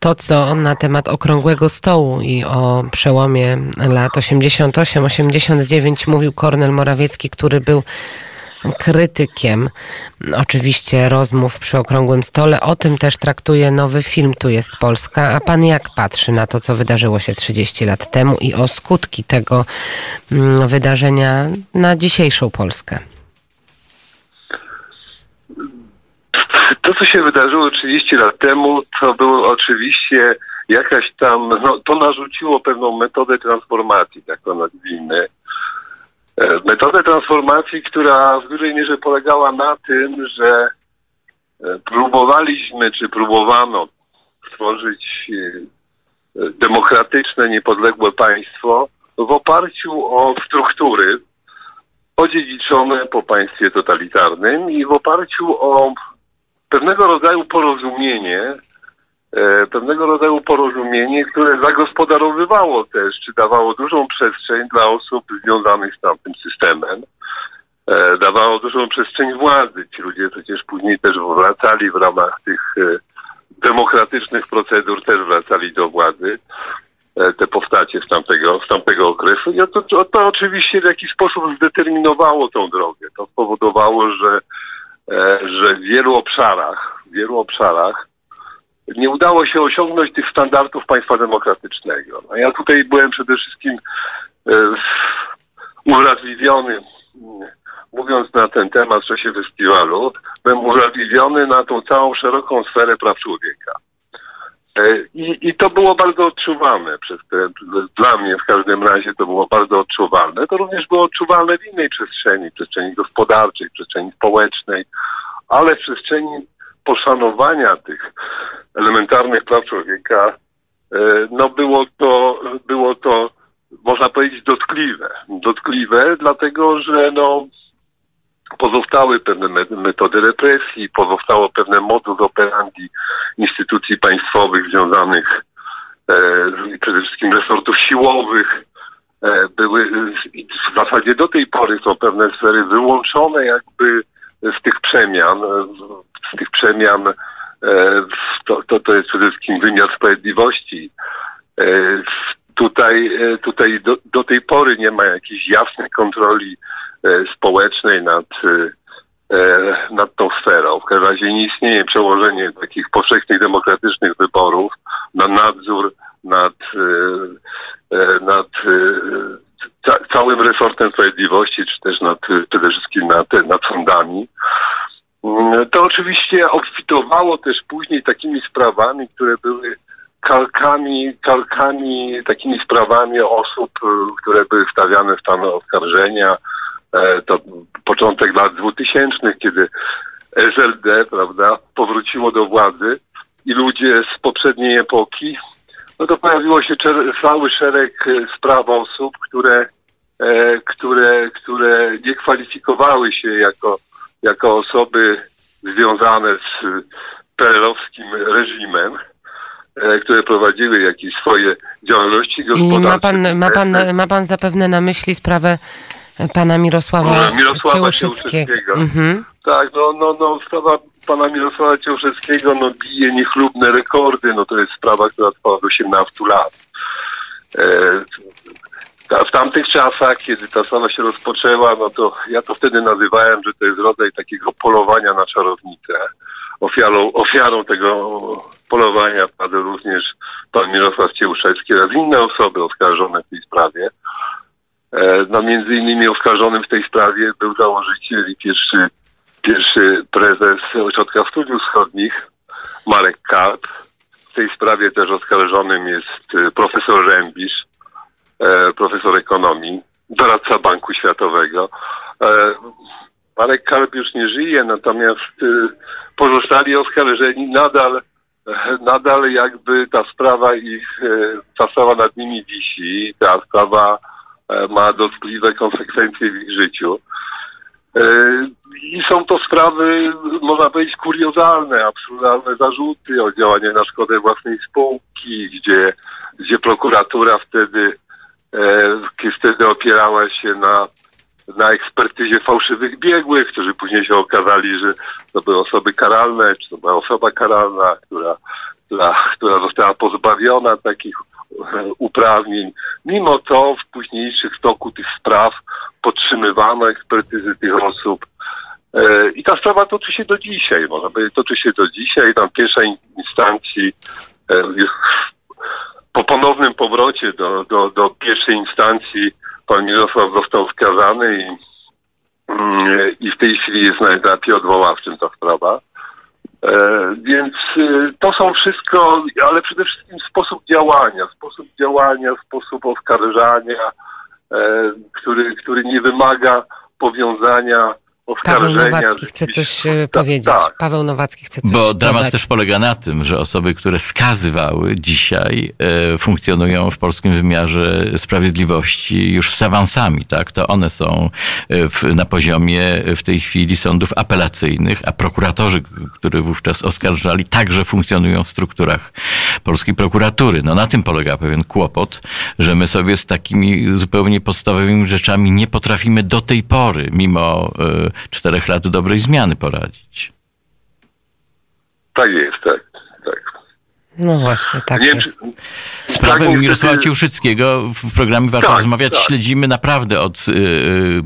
Speaker 1: to, co na temat okrągłego stołu i o przełomie lat 88-89 mówił Kornel Morawiecki, który był krytykiem oczywiście rozmów przy okrągłym stole. O tym też traktuje nowy film Tu jest Polska. A pan jak patrzy na to, co wydarzyło się 30 lat temu i o skutki tego mm, wydarzenia na dzisiejszą Polskę?
Speaker 6: To, co się wydarzyło 30 lat temu, to było oczywiście jakaś tam, no, to narzuciło pewną metodę transformacji, tak to nazwijmy. E, metodę transformacji, która w dużej mierze polegała na tym, że e, próbowaliśmy, czy próbowano stworzyć e, demokratyczne, niepodległe państwo w oparciu o struktury odziedziczone po państwie totalitarnym i w oparciu o pewnego rodzaju porozumienie, e, pewnego rodzaju porozumienie, które zagospodarowywało też, czy dawało dużą przestrzeń dla osób związanych z tamtym systemem. E, dawało dużą przestrzeń władzy. Ci ludzie przecież później też wracali w ramach tych e, demokratycznych procedur, też wracali do władzy te postacie z tamtego, z tamtego okresu. I to, to oczywiście w jakiś sposób zdeterminowało tą drogę. To spowodowało, że że w wielu obszarach, w wielu obszarach nie udało się osiągnąć tych standardów państwa demokratycznego. No ja tutaj byłem przede wszystkim e, uwrażliwiony, mówiąc na ten temat w czasie festiwalu, byłem uwrażliwiony na tą całą szeroką sferę praw człowieka. E, I, I to było bardzo odczuwalne przez te, dla mnie w każdym razie to było bardzo odczuwalne. To również było odczuwalne w innej przestrzeni, przestrzeni gospodarczej, przestrzeni społecznej, ale w przestrzeni poszanowania tych elementarnych praw człowieka, e, no było to, było to, można powiedzieć, dotkliwe. Dotkliwe, dlatego że no, pozostały pewne metody represji, pozostało pewne modus operandi instytucji państwowych związanych e, przede wszystkim resortów siłowych. E, były w zasadzie do tej pory są pewne sfery wyłączone jakby z tych przemian, z tych przemian e, to, to, to jest przede wszystkim wymiar sprawiedliwości. E, tutaj tutaj do, do tej pory nie ma jakiejś jasnej kontroli społecznej nad, e, nad tą sferą. W każdym razie nie istnieje przełożenie takich powszechnych, demokratycznych wyborów na nadzór nad, e, nad ca całym resortem sprawiedliwości, czy też nad, przede wszystkim nad, nad sądami. Mm, to oczywiście obfitowało też później takimi sprawami, które były kalkami, kalkami, takimi sprawami osób, które były wstawiane w stan oskarżenia, E, to początek lat 2000, kiedy SLD, prawda, powróciło do władzy i ludzie z poprzedniej epoki, no to pojawiło się cały szereg e, spraw osób, które, e, które, które nie kwalifikowały się jako, jako osoby związane z perelowskim reżimem, które prowadziły jakieś swoje działalności gospodarcze.
Speaker 1: I ma pan, ma, pan, ma pan zapewne na myśli sprawę pana Mirosława,
Speaker 6: Mirosława. Mhm. Tak, no, no, no, sprawa pana Mirosława Ciałuszyckiego no, bije niechlubne rekordy. No, to jest sprawa, która trwała od 18 lat. E, w tamtych czasach, kiedy ta sprawa się rozpoczęła, no to ja to wtedy nazywałem, że to jest rodzaj takiego polowania na czarownicę. Ofiarą, ofiarą tego polowania padł również pan Mirosław Cieuszewski oraz inne osoby oskarżone w tej sprawie. E, no między innymi oskarżonym w tej sprawie był założyciel i pierwszy, pierwszy prezes Ośrodka Studiów Wschodnich, Marek Karp. W tej sprawie też oskarżonym jest e, profesor Rębisz, e, profesor ekonomii, doradca Banku Światowego. Marek Karp już nie żyje, natomiast pozostali oskarżeni nadal nadal jakby ta sprawa ich, ta sprawa nad nimi wisi, ta sprawa ma dotkliwe konsekwencje w ich życiu. E, I są to sprawy, można powiedzieć, kuriozalne, absurdalne zarzuty o działanie na szkodę własnej spółki, gdzie, gdzie prokuratura wtedy, e, wtedy opierała się na, na ekspertyzie fałszywych biegłych, którzy później się okazali, że to były osoby karalne, czy to była osoba karalna, która, która, która została pozbawiona takich uprawnień. Mimo to w późniejszych toku tych spraw podtrzymywano ekspertyzy tych osób. E, I ta sprawa toczy się do dzisiaj, można powiedzieć, toczy się do dzisiaj. Tam pierwszej instancji e, po ponownym powrocie do, do, do pierwszej instancji pan Mirosław został skazany i, mm, i w tej chwili jest na etapie odwoławczym ta sprawa. E, więc y, to są wszystko, ale przede wszystkim sposób działania, sposób działania, sposób oskarżania, e, który, który nie wymaga powiązania
Speaker 1: Paweł Nowacki chce coś e, powiedzieć. Tak. Paweł Nowacki chce coś
Speaker 5: Bo dramat
Speaker 1: dodać.
Speaker 5: też polega na tym, że osoby, które skazywały dzisiaj, e, funkcjonują w polskim wymiarze sprawiedliwości już z awansami. Tak? To one są e, w, na poziomie w tej chwili sądów apelacyjnych, a prokuratorzy, którzy wówczas oskarżali, także funkcjonują w strukturach polskiej prokuratury. No na tym polega pewien kłopot, że my sobie z takimi zupełnie podstawowymi rzeczami nie potrafimy do tej pory, mimo czterech lat dobrej zmiany poradzić.
Speaker 6: Tak jest, tak.
Speaker 1: No właśnie, tak Nie, jest.
Speaker 5: Sprawę tak, Mirosława Ciężyczskiego w programie Warto tak, Rozmawiać tak. śledzimy naprawdę od, yy,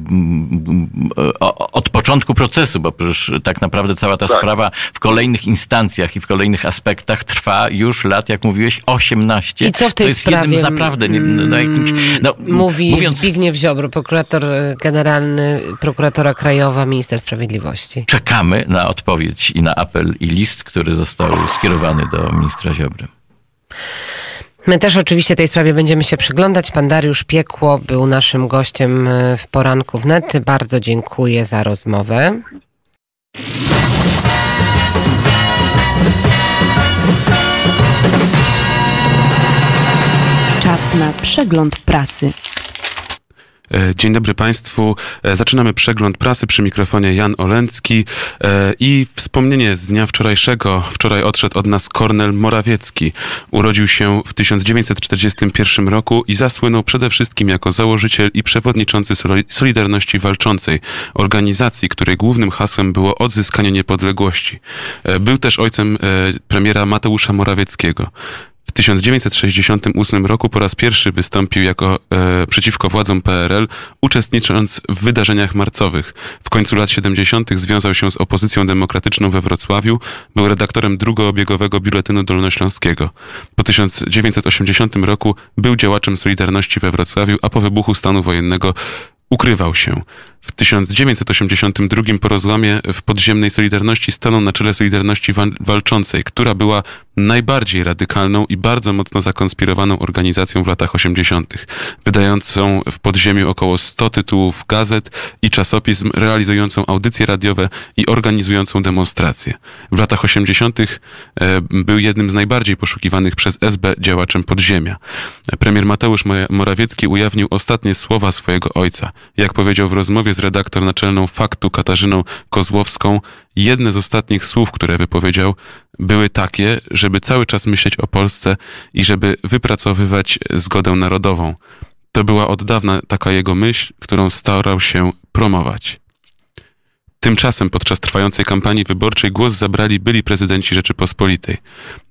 Speaker 5: od początku procesu, bo przecież tak naprawdę cała ta tak. sprawa w kolejnych instancjach i w kolejnych aspektach trwa już lat, jak mówiłeś, 18.
Speaker 1: I co w tej
Speaker 5: to jest
Speaker 1: sprawie
Speaker 5: jednym z naprawdę nie, no, jakimś,
Speaker 1: no, mówi mówiąc, Zbigniew Ziobro, prokurator generalny, prokuratora krajowa, minister sprawiedliwości.
Speaker 5: Czekamy na odpowiedź i na apel i list, który został skierowany do ministra Ziobry.
Speaker 1: My też oczywiście tej sprawie będziemy się przyglądać. Pan Dariusz Piekło był naszym gościem e, w poranku wnet. Bardzo dziękuję za rozmowę.
Speaker 7: Czas na przegląd prasy.
Speaker 8: E, dzień dobry Państwu. E, zaczynamy przegląd prasy przy mikrofonie Jan Olencki e, i wspomnienie z dnia wczorajszego. Wczoraj odszedł od nas Kornel Morawiecki. Urodził się w 1941 roku i zasłynął przede wszystkim jako założyciel i przewodniczący Solidarności Walczącej, organizacji, której głównym hasłem było odzyskanie niepodległości. Był też ojcem premiera Mateusza Morawieckiego. W 1968 roku po raz pierwszy wystąpił jako e, przeciwko władzom PRL, uczestnicząc w wydarzeniach marcowych. W końcu lat 70. związał się z opozycją demokratyczną we Wrocławiu, był redaktorem drugoobiegowego Biuletynu Dolnośląskiego. Po 1980 roku był działaczem Solidarności we Wrocławiu, a po wybuchu stanu wojennego ukrywał się. W 1982 po rozłamie w podziemnej Solidarności stanął na czele Solidarności Walczącej, która była najbardziej radykalną i bardzo mocno zakonspirowaną organizacją w latach 80., wydającą w podziemiu około 100 tytułów gazet i czasopism, realizującą audycje radiowe i organizującą demonstracje. W latach 80. E, był jednym z najbardziej poszukiwanych przez SB działaczem podziemia. Premier Mateusz Morawiecki ujawnił ostatnie słowa swojego ojca. Jak powiedział w rozmowie z redaktor naczelną Faktu Katarzyną Kozłowską, jedne z ostatnich słów, które wypowiedział, były takie, żeby cały czas myśleć o Polsce i żeby wypracowywać zgodę narodową. To była od dawna taka jego myśl, którą starał się promować. Tymczasem podczas trwającej kampanii wyborczej głos zabrali byli prezydenci Rzeczypospolitej.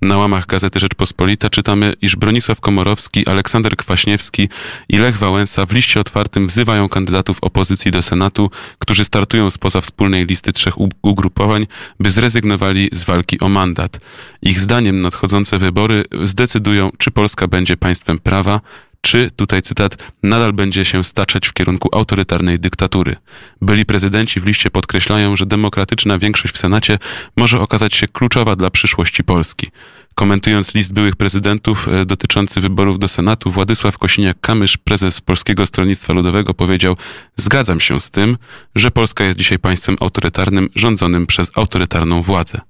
Speaker 8: Na łamach Gazety Rzeczpospolita czytamy, iż Bronisław Komorowski, Aleksander Kwaśniewski i Lech Wałęsa w liście otwartym wzywają kandydatów opozycji do Senatu, którzy startują spoza wspólnej listy trzech ugrupowań, by zrezygnowali z walki o mandat. Ich zdaniem nadchodzące wybory zdecydują, czy Polska będzie państwem prawa, czy, tutaj cytat, nadal będzie się staczać w kierunku autorytarnej dyktatury. Byli prezydenci w liście podkreślają, że demokratyczna większość w Senacie może okazać się kluczowa dla przyszłości Polski. Komentując list byłych prezydentów e, dotyczący wyborów do Senatu, Władysław Kosiniak-Kamysz, prezes Polskiego Stronnictwa Ludowego, powiedział: Zgadzam się z tym, że Polska jest dzisiaj państwem autorytarnym, rządzonym przez autorytarną władzę.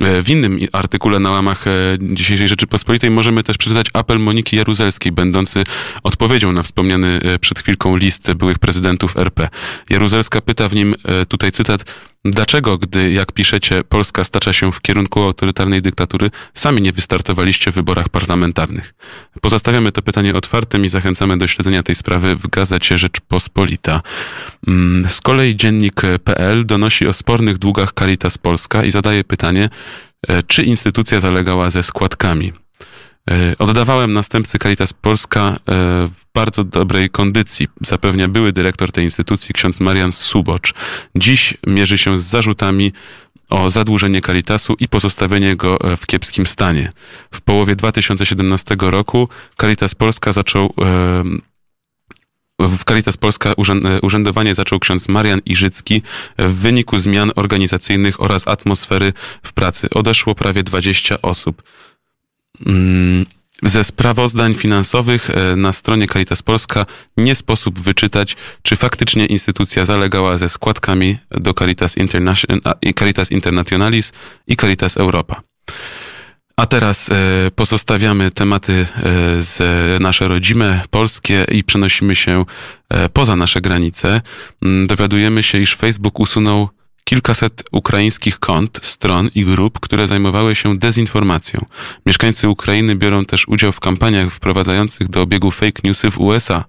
Speaker 8: E, w innym artykule na łamach e, dzisiejszej Rzeczypospolitej możemy też przeczytać apel Moniki Jaruzelskiej, będący odpowiedzią na wspomniany e, przed chwilką list byłych prezydentów RP. Jaruzelska pyta w nim, tutaj cytat, Dlaczego, gdy, jak piszecie, Polska stacza się w kierunku autorytarnej dyktatury, sami nie wystartowaliście w wyborach parlamentarnych? Pozostawiamy to pytanie otwartym i zachęcamy do śledzenia tej sprawy w gazecie Rzeczpospolita. Mm, z kolei dziennik.pl donosi o spornych długach Caritas Polska i zadaje pytanie, e, czy instytucja zalegała ze składkami. E, oddawałem następcy Caritas Polska e, w bardzo dobrej kondycji, zapewnia były dyrektor tej instytucji, ksiądz Marian Subocz. Dziś mierzy się z zarzutami o zadłużenie Caritasu i pozostawienie go e, w kiepskim stanie. W połowie 2017 roku Caritas Polska zaczął w Caritas Polska urzędowanie zaczął ksiądz Marian Iżycki w wyniku zmian organizacyjnych oraz atmosfery w pracy. Odeszło prawie 20 osób. Mm, ze sprawozdań finansowych e, na stronie Caritas Polska nie sposób wyczytać, czy faktycznie instytucja zalegała ze składkami do Caritas, Caritas Internationalis i Caritas Europa. A teraz e, pozostawiamy tematy e, z nasze rodzime, polskie i przenosimy się poza nasze granice. Mm, dowiadujemy się, iż Facebook usunął kilkaset ukraińskich kont, stron i grup, które zajmowały się dezinformacją. Mieszkańcy Ukrainy biorą też udział w kampaniach wprowadzających do obiegu fake newsy w USA.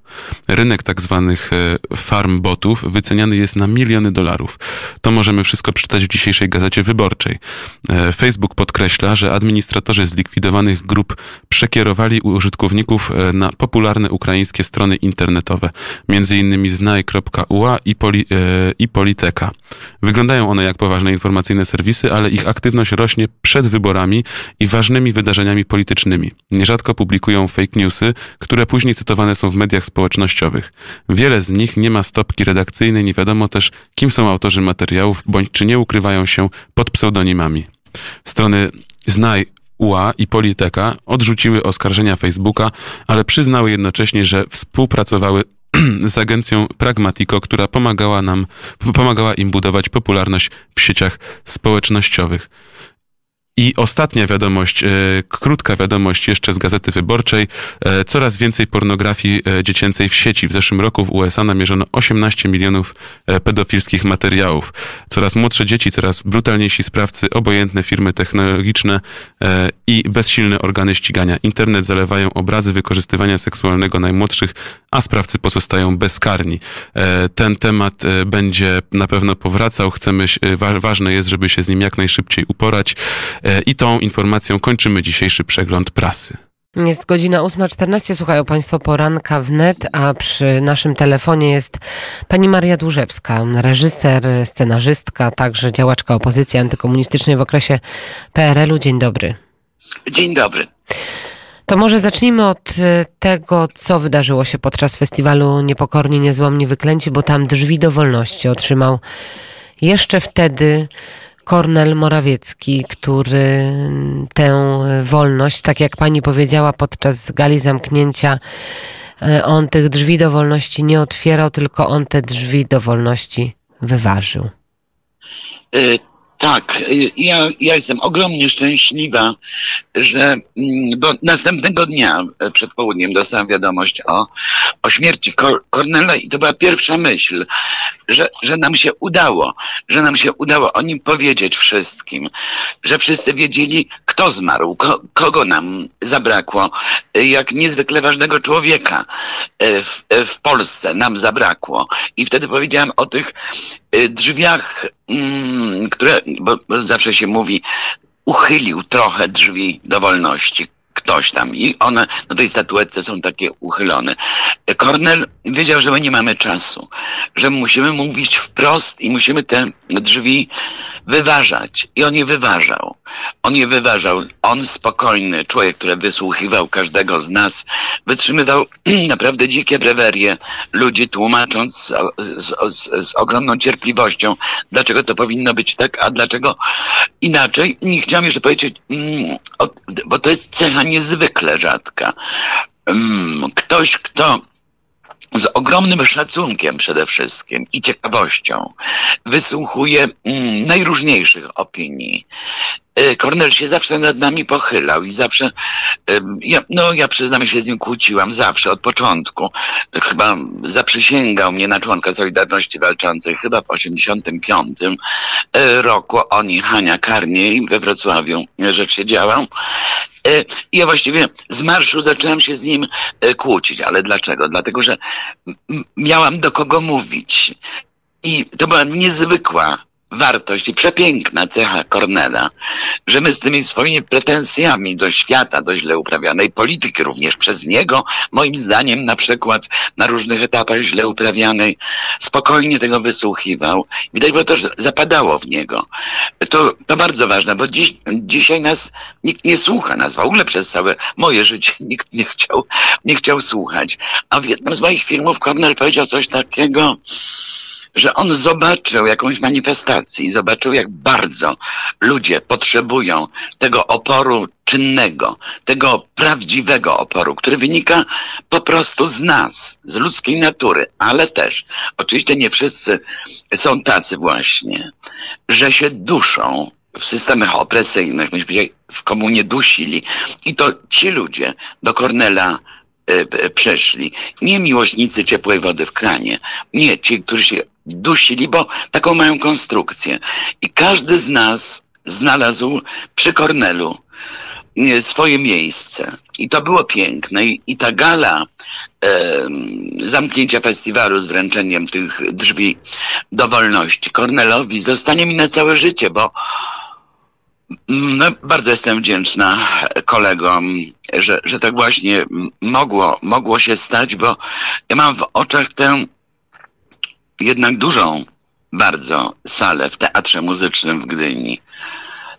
Speaker 8: Rynek tak zwanych e, farm botów wyceniany jest na miliony dolarów. To możemy wszystko przeczytać w dzisiejszej gazecie wyborczej. E, Facebook podkreśla, że administratorzy zlikwidowanych grup przekierowali użytkowników e, na popularne ukraińskie strony internetowe, między innymi znaj.ua i, poli, i Politeka. Wygląda Wyglądają one jak poważne informacyjne serwisy, ale ich aktywność rośnie przed wyborami i ważnymi wydarzeniami politycznymi. Nierzadko publikują fake newsy, które później cytowane są w mediach społecznościowych. Wiele z nich nie ma stopki redakcyjnej, nie wiadomo też, kim są autorzy materiałów, bądź czy nie ukrywają się pod pseudonimami. Strony Znaj UA i Politeka odrzuciły oskarżenia Facebooka, ale przyznały jednocześnie, że współpracowały z agencją Pragmatico, która pomagała nam, pomagała im budować popularność w sieciach społecznościowych. I ostatnia wiadomość, e, krótka wiadomość jeszcze z Gazety Wyborczej. E, coraz więcej pornografii e, dziecięcej w sieci. W zeszłym roku w USA namierzono 18 milionów pedofilskich materiałów. Coraz młodsze dzieci, coraz brutalniejsi sprawcy, obojętne firmy technologiczne i bezsilne organy ścigania. Internet zalewają obrazy wykorzystywania seksualnego najmłodszych, a sprawcy pozostają bezkarni. Ten temat będzie na pewno powracał. Chcemy, wa- ważne jest, żeby się z nim jak najszybciej uporać. E, I tą informacją kończymy dzisiejszy przegląd prasy.
Speaker 1: Jest godzina 8.14, słuchają Państwo poranka wnet, a przy naszym telefonie jest pani Maria Dłużewska, reżyser, scenarzystka, także działaczka opozycji antykomunistycznej w okresie PRL-u. Dzień dobry.
Speaker 9: Dzień dobry.
Speaker 1: To może zacznijmy od e, tego, co wydarzyło się podczas festiwalu Niepokorni, Niezłomni, Wyklęci, bo tam drzwi do wolności otrzymał jeszcze wtedy Kornel Morawiecki, który tę wolność, tak jak pani powiedziała podczas gali zamknięcia, e, on tych drzwi do wolności nie otwierał, tylko on te drzwi do wolności wyważył.
Speaker 9: Y, Tak, y, ja, ja jestem ogromnie szczęśliwa, że mm, bo następnego dnia e, przed południem dostałam wiadomość o, o śmierci Kor- Kornela i to była pierwsza myśl, że, że nam się udało, że nam się udało o nim powiedzieć wszystkim, że wszyscy wiedzieli, kto zmarł, ko, kogo nam zabrakło, y, jak niezwykle ważnego człowieka e, w, w Polsce nam zabrakło. I wtedy powiedziałam o tych y, drzwiach, które, bo, bo zawsze się mówi, uchylił trochę drzwi do wolności. Ktoś tam i one na tej statuetce są takie uchylone. Kornel wiedział, że my nie mamy czasu, że musimy mówić wprost i musimy te drzwi wyważać. I on je wyważał. On je wyważał. On spokojny, człowiek, który wysłuchiwał każdego z nas, wytrzymywał naprawdę dzikie brewerie ludzi, tłumacząc z, z, z, ogromną cierpliwością, dlaczego to powinno być tak, a dlaczego inaczej. I chciałam jeszcze powiedzieć, mm, bo to jest cecha niezwykle rzadka. Mm, ktoś, kto z ogromnym szacunkiem przede wszystkim i ciekawością wysłuchuje mm, najróżniejszych opinii. Y, Kornel się zawsze nad nami pochylał i zawsze, ym, ja, no ja przyznam się z nim kłóciłam, zawsze, od początku. Chyba zaprzysięgał mnie na członka Solidarności Walczącej, chyba w 85 y, roku. On i Hania Karniej we Wrocławiu rzecz się działa. Ja właściwie z marszu zaczęłam się z nim kłócić. Ale dlaczego? Dlatego, że miałam do kogo mówić. I to była niezwykła wartość i przepiękna cecha Kornela, że my z tymi swoimi pretensjami do świata, do źle uprawianej polityki, również przez niego, moim zdaniem na przykład na różnych etapach źle uprawianej, spokojnie tego wysłuchiwał. Widać było to, zapadało w niego. To, to bardzo ważne, bo dziś, dzisiaj nas nikt nie słucha, nas w ogóle przez całe moje życie nikt nie chciał, nie chciał słuchać. A w jednym z moich filmów Kornel powiedział coś takiego, że on zobaczył jakąś manifestację i zobaczył, jak bardzo ludzie potrzebują tego oporu czynnego, tego prawdziwego oporu, który wynika po prostu z nas, z ludzkiej natury, ale też, oczywiście nie wszyscy są tacy właśnie, że się duszą w systemach opresyjnych, myśmy się w komunie dusili. I to ci ludzie do Kornela przeszli. Nie miłośnicy ciepłej wody w kranie. Nie, ci, którzy się dusili, bo taką mają konstrukcję. I każdy z nas znalazł przy Kornelu e, swoje miejsce. I to było piękne. I, ta gala em, zamknięcia festiwalu z wręczeniem tych drzwi do wolności Kornelowi zostanie mi na całe życie, bo No, bardzo jestem wdzięczna kolegom, że, że tak właśnie mogło, mogło się stać, bo ja mam w oczach tę jednak dużą bardzo salę w Teatrze Muzycznym w Gdyni.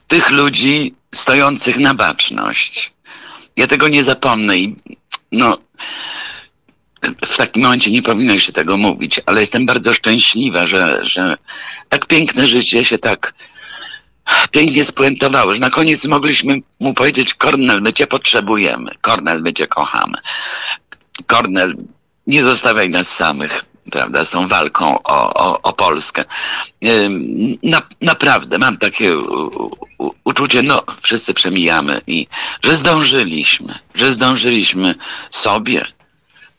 Speaker 9: Tych ludzi stojących na baczność. Ja tego nie zapomnę i no, w takim momencie nie powinno się tego mówić, ale jestem bardzo szczęśliwa, że, że tak piękne życie się tak pięknie spuentowały, że na koniec mogliśmy mu powiedzieć, Kornel, my cię potrzebujemy, Kornel, my cię kochamy. Kornel, nie zostawiaj nas samych, prawda, z tą walką o, o, o Polskę. Na, naprawdę mam takie u, u, uczucie, no wszyscy przemijamy i że zdążyliśmy, że zdążyliśmy sobie,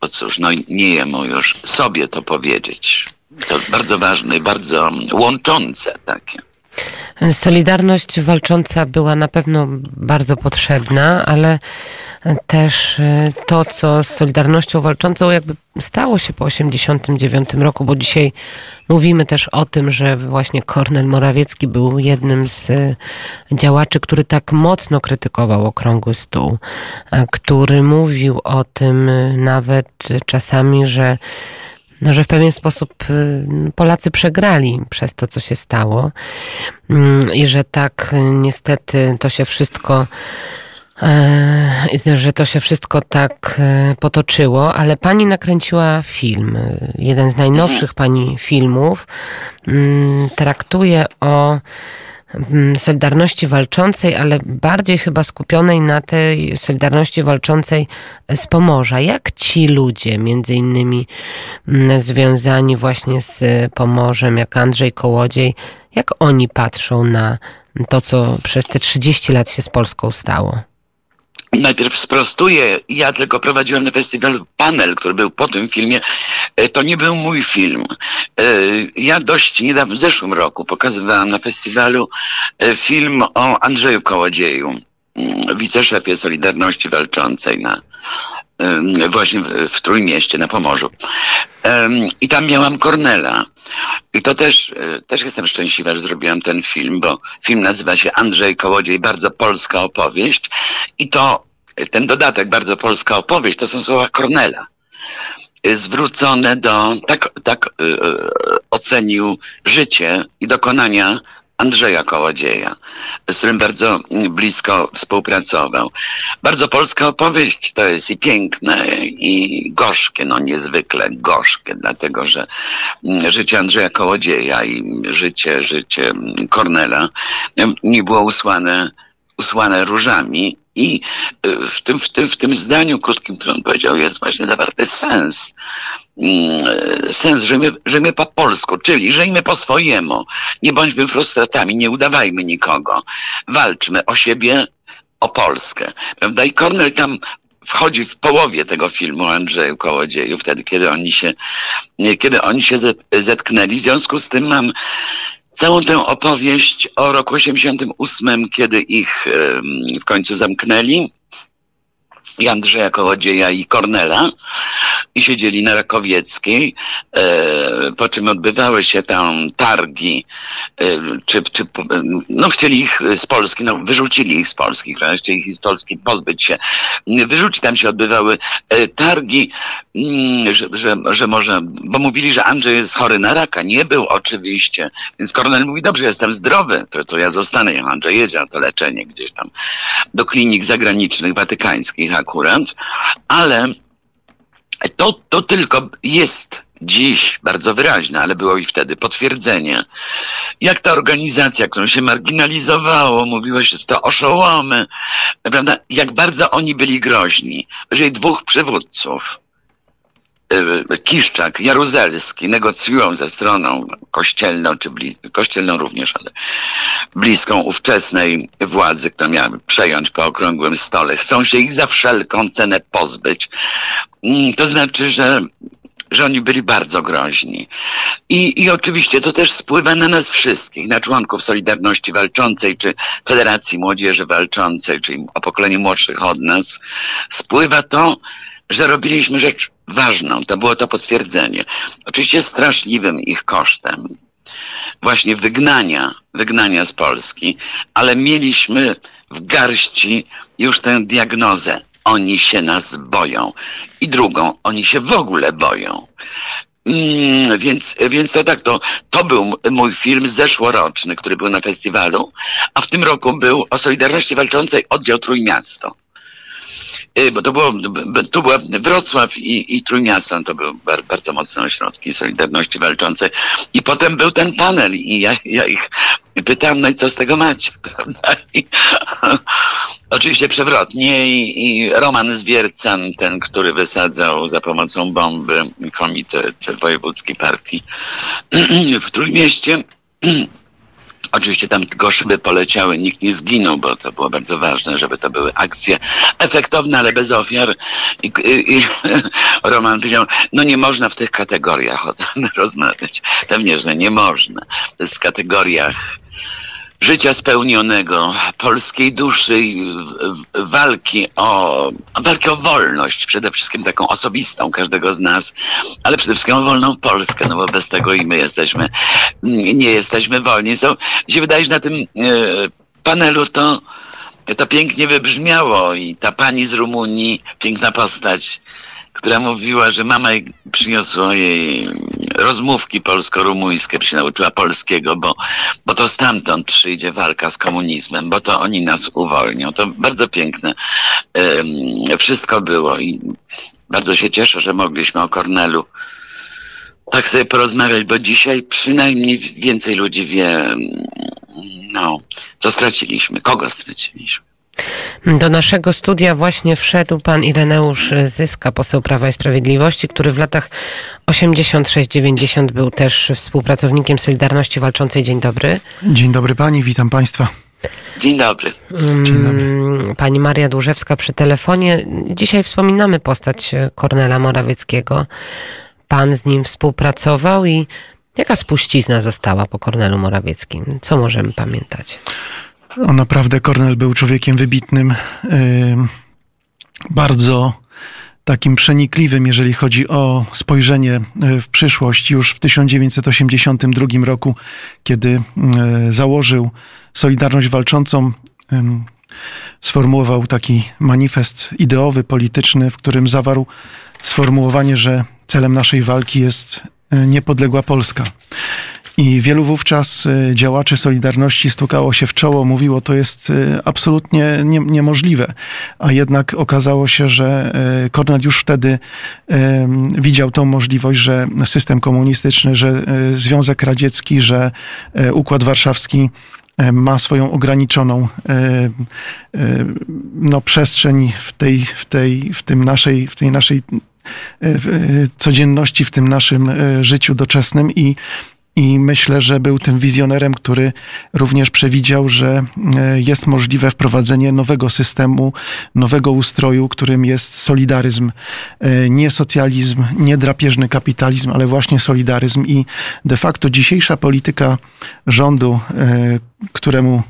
Speaker 9: bo cóż, no nie jemu już, sobie to powiedzieć. To bardzo ważne i bardzo łączące takie.
Speaker 1: Solidarność walcząca była na pewno bardzo potrzebna, ale też y, to, co z Solidarnością walczącą jakby stało się po 1989 roku, bo dzisiaj mówimy też o tym, że właśnie Kornel Morawiecki był jednym z y, działaczy, który tak mocno krytykował Okrągły Stół, a który mówił o tym nawet czasami, że no, że w pewien sposób y, Polacy przegrali przez to, co się stało Mm, i że tak y, niestety to się wszystko e, że to się wszystko tak potoczyło, ale pani nakręciła film. Jeden z najnowszych pani filmów mm, traktuje o Solidarności walczącej, ale bardziej chyba skupionej na tej Solidarności walczącej z Pomorza. Jak ci ludzie, między innymi mm, związani właśnie z Pomorzem, jak Andrzej Kołodziej, jak oni patrzą na to, co przez te 30 lat się z Polską stało?
Speaker 9: Najpierw sprostuję, ja tylko prowadziłem na festiwalu panel, który był po tym filmie. E, To nie był mój film. E, Ja dość niedawno, w zeszłym roku pokazywałam na festiwalu e, film o Andrzeju Kołodzieju, mm, wiceszefie Solidarności Walczącej na, właśnie w, w Trójmieście, na Pomorzu. I tam miałam Kornela. I to też, e, też jestem szczęśliwa, że zrobiłam ten film, bo film nazywa się Andrzej Kołodziej, bardzo polska opowieść. I to e, ten dodatek, bardzo polska opowieść, to są słowa Kornela. E, Zwrócone do, tak, tak e, ocenił życie i dokonania Andrzeja Kołodzieja, z którym bardzo mm, blisko współpracował. Bardzo polska opowieść to jest i piękne, i gorzkie, no niezwykle gorzkie, dlatego że mm, życie Andrzeja Kołodzieja i życie, życie mm, Kornela em, nie było usłane, usłane różami. I y, w tym, w, tym, w tym zdaniu krótkim, które on powiedział, jest właśnie zawarty sens. Mm, e, Sens, żyjmy, żyjmy po polsku, czyli żyjmy po swojemu. Nie bądźmy frustratami, nie udawajmy nikogo. Walczmy o siebie, o Polskę. Prawda? I Kornel tam wchodzi w połowie tego filmu Andrzeju Kołodzieju, wtedy, kiedy oni się, kiedy oni się zet- zetknęli. W związku z tym mam całą tę opowieść o roku 88, kiedy ich w końcu zamknęli. I Andrzeja Kołodzieja i Kornela i siedzieli na Rakowieckiej, e, po czym odbywały się tam targi, e, czy, czy no chcieli ich z Polski, no wyrzucili ich z Polski, chcieli ich z Polski pozbyć się. Wyrzucić tam się odbywały e, targi, mm, że, że, że może, bo mówili, że Andrzej jest chory na raka. Nie był oczywiście. Więc Kornel mówi, dobrze, jestem zdrowy, to, to ja zostanę, jak Andrzej jedzie na to leczenie gdzieś tam do klinik zagranicznych, watykańskich akurat, ale to, to tylko jest dziś bardzo wyraźne, ale było i wtedy potwierdzenie, jak ta organizacja, którą się marginalizowało, mówiło się, że to oszołomy, prawda, jak bardzo oni byli groźni. Jeżeli dwóch przywódców, Kiszczak, Jaruzelski negocjują ze stroną kościelną, czy kościelną również, ale bliską ówczesnej władzy, która miała przejąć po okrągłym stole, chcą się ich za wszelką cenę pozbyć, Mm, to znaczy, że że oni byli bardzo groźni. I, I oczywiście to też spływa na nas wszystkich, na członków Solidarności Walczącej, czy Federacji Młodzieży Walczącej, czyli o pokoleniu młodszych od nas. Spływa to, że robiliśmy rzecz ważną. To było to potwierdzenie. Oczywiście straszliwym ich kosztem. Właśnie wygnania, wygnania z Polski, ale mieliśmy w garści już tę diagnozę oni się nas boją. I drugą, oni się w ogóle boją. Mm, więc, więc to tak, to, to był mój film zeszłoroczny, który był na festiwalu, a w tym roku był o Solidarności Walczącej oddział Trójmiasto. Y, bo to było, to była Wrocław i, i Trójmiasto, to były bardzo mocne ośrodki Solidarności Walczącej. I potem był ten panel i ja, ja ich pytałem, no i co z tego macie, prawda? I, oczywiście przewrotnie i, i Roman Zwiercan, ten, który wysadzał za pomocą bomby komitet wojewódzki partii w Trójmieście, Oczywiście tam tylko poleciały, nikt nie zginął, bo to było bardzo ważne, żeby to były akcje efektowne, ale bez ofiar. I, i, i Roman powiedział, no nie można w tych kategoriach o tym rozmawiać. Pewnie, że nie można. To jest w kategoriach życia spełnionego, polskiej duszy, walki o, walki o wolność, przede wszystkim taką osobistą każdego z nas, ale przede wszystkim o wolną Polskę, no bo bez tego i my jesteśmy, nie jesteśmy wolni. So, mi się wydaje, że na tym e, panelu to, to pięknie wybrzmiało i ta pani z Rumunii, piękna postać, która mówiła, że mama przyniosła jej rozmówki polsko-rumuńskie, się nauczyła polskiego, bo, bo to stamtąd przyjdzie walka z komunizmem, bo to oni nas uwolnią. To bardzo piękne wszystko było i bardzo się cieszę, że mogliśmy o Kornelu tak sobie porozmawiać, bo dzisiaj przynajmniej więcej ludzi wie, no, co straciliśmy, kogo straciliśmy.
Speaker 1: Do naszego studia właśnie wszedł pan Ireneusz Zyska, poseł Prawa i Sprawiedliwości, który w latach 86-90 był też współpracownikiem Solidarności Walczącej. Dzień dobry.
Speaker 10: Dzień dobry pani, witam państwa.
Speaker 9: Dzień dobry.
Speaker 1: Dzień dobry. Mm, pani Maria Dłużewska przy telefonie. Dzisiaj wspominamy postać Kornela Morawieckiego. Pan z nim współpracował i jaka spuścizna została po Kornelu Morawieckim? Co możemy pamiętać?
Speaker 10: On naprawdę, Kornel był człowiekiem wybitnym, bardzo takim przenikliwym, jeżeli chodzi o spojrzenie e, w przyszłość. Już w 1982 roku, kiedy e, założył Solidarność Walczącą, sformułował taki manifest ideowy, polityczny, w którym zawarł sformułowanie, że celem naszej walki jest e, niepodległa Polska. I wielu wówczas y, działaczy Solidarności stukało się w czoło, mówiło, to jest y, absolutnie nie, niemożliwe. A jednak okazało się, że y, Kornel już wtedy widział tą możliwość, że system komunistyczny, że Związek Radziecki, że Układ Warszawski ma swoją ograniczoną no, przestrzeń w tej, w tej, w tym naszej, w tej naszej codzienności, w tym naszym życiu doczesnym i i myślę, że był tym wizjonerem, który również przewidział, że e, jest możliwe wprowadzenie nowego systemu, nowego ustroju, którym jest solidaryzm. E, nie socjalizm, nie drapieżny kapitalizm, ale właśnie solidaryzm. I de facto dzisiejsza polityka rządu, e, któremu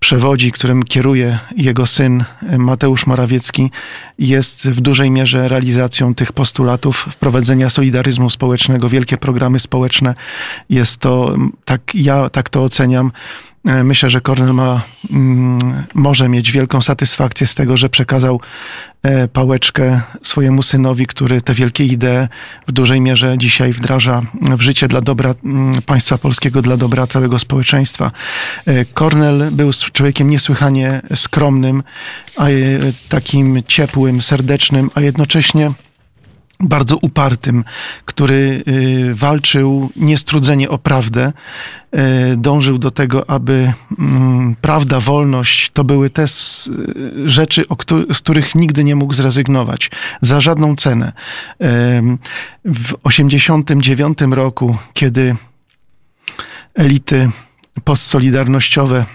Speaker 10: przewodzi, którym kieruje jego syn Mateusz Morawiecki, jest w dużej mierze realizacją tych postulatów wprowadzenia solidaryzmu społecznego, wielkie programy społeczne. Jest to, tak ja tak to oceniam, E, myślę, że Kornel ma, mm, może mieć wielką satysfakcję z tego, że przekazał e, pałeczkę swojemu synowi, który te wielkie idee w dużej mierze dzisiaj wdraża w życie dla dobra mm, państwa polskiego, dla dobra całego społeczeństwa. E, Kornel był człowiekiem niesłychanie skromnym, a takim ciepłym, serdecznym, a jednocześnie bardzo upartym, który y, walczył niestrudzenie o prawdę, y, dążył do tego, aby mm, prawda, wolność to były te rzeczy, z których nigdy nie mógł zrezygnować za żadną cenę. W 1989 roku, kiedy elity postsolidarnościowe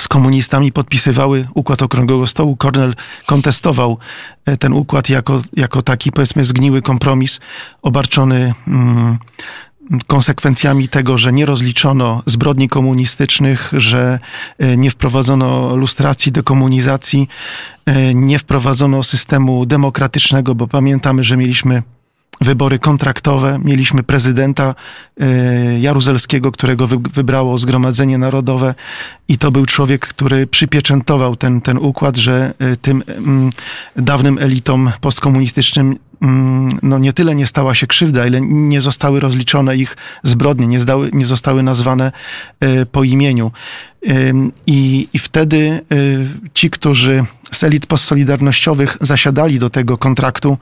Speaker 10: z komunistami podpisywały układ Okrągłego Stołu. Kornel kontestował e, ten układ jako, jako taki, powiedzmy, zgniły kompromis obarczony mm, konsekwencjami tego, że nie rozliczono zbrodni komunistycznych, że e, nie wprowadzono lustracji, dekomunizacji, e, nie wprowadzono systemu demokratycznego, bo pamiętamy, że mieliśmy wybory kontraktowe. Mieliśmy prezydenta e, Jaruzelskiego, którego wybrało Zgromadzenie Narodowe i to był człowiek, który przypieczętował ten, ten układ, że e, tym mm, dawnym elitom postkomunistycznym mm, no nie tyle nie stała się krzywda, ile nie zostały rozliczone ich zbrodnie, nie, zdały, nie zostały nazwane y, po imieniu. I, I wtedy y, ci, którzy z elit postsolidarnościowych zasiadali do tego kontraktu,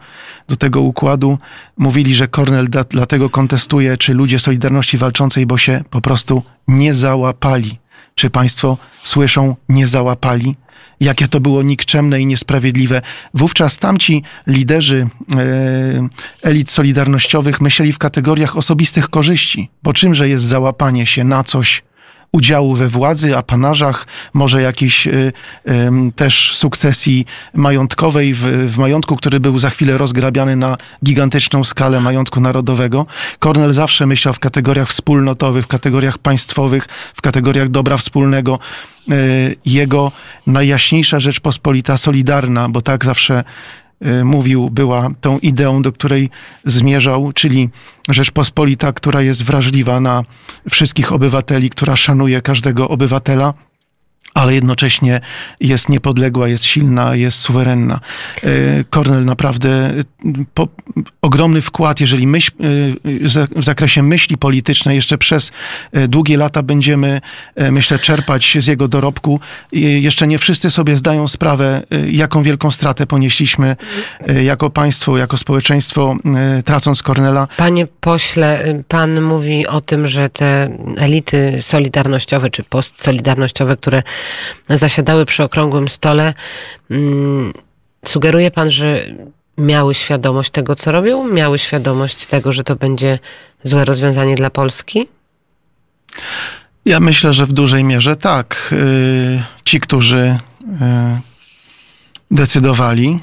Speaker 10: do tego układu, mówili, że Kornel dlatego kontestuje, czy ludzie Solidarności Walczącej, bo się po prostu nie załapali. Czy państwo słyszą, nie załapali? Jakie to było nikczemne i niesprawiedliwe. Wówczas tamci liderzy e, elit solidarnościowych myśleli w kategoriach osobistych korzyści. Bo czymże jest załapanie się na coś, udziału we władzy, apanarzach, może jakiejś y, też sukcesji majątkowej w, w, majątku, który był za chwilę rozgrabiany na gigantyczną skalę majątku narodowego. Kornel zawsze myślał w kategoriach wspólnotowych, w kategoriach państwowych, w kategoriach dobra wspólnego. Y, jego najjaśniejsza Rzeczpospolita Solidarna, bo tak zawsze mówił, była tą ideą, do której zmierzał, czyli Rzeczpospolita, która jest wrażliwa na wszystkich obywateli, która szanuje każdego obywatela ale jednocześnie jest niepodległa, jest silna, jest suwerenna. E, Kornel naprawdę e, po, ogromny wkład, jeżeli myśl, e, w zakresie myśli politycznej jeszcze przez długie lata będziemy, myślę, czerpać z jego dorobku. Jeszcze nie wszyscy sobie zdają sprawę, jaką wielką stratę ponieśliśmy jako państwo, jako społeczeństwo, tracąc Kornela.
Speaker 1: Panie pośle, pan mówi o tym, że te elity solidarnościowe czy postsolidarnościowe, które zasiadały przy okrągłym stole. Mm, sugeruje pan, że miały świadomość tego, co robią? Miały świadomość tego, że to będzie złe rozwiązanie dla Polski?
Speaker 10: Ja myślę, że w dużej mierze tak. Y, ci, którzy y, decydowali,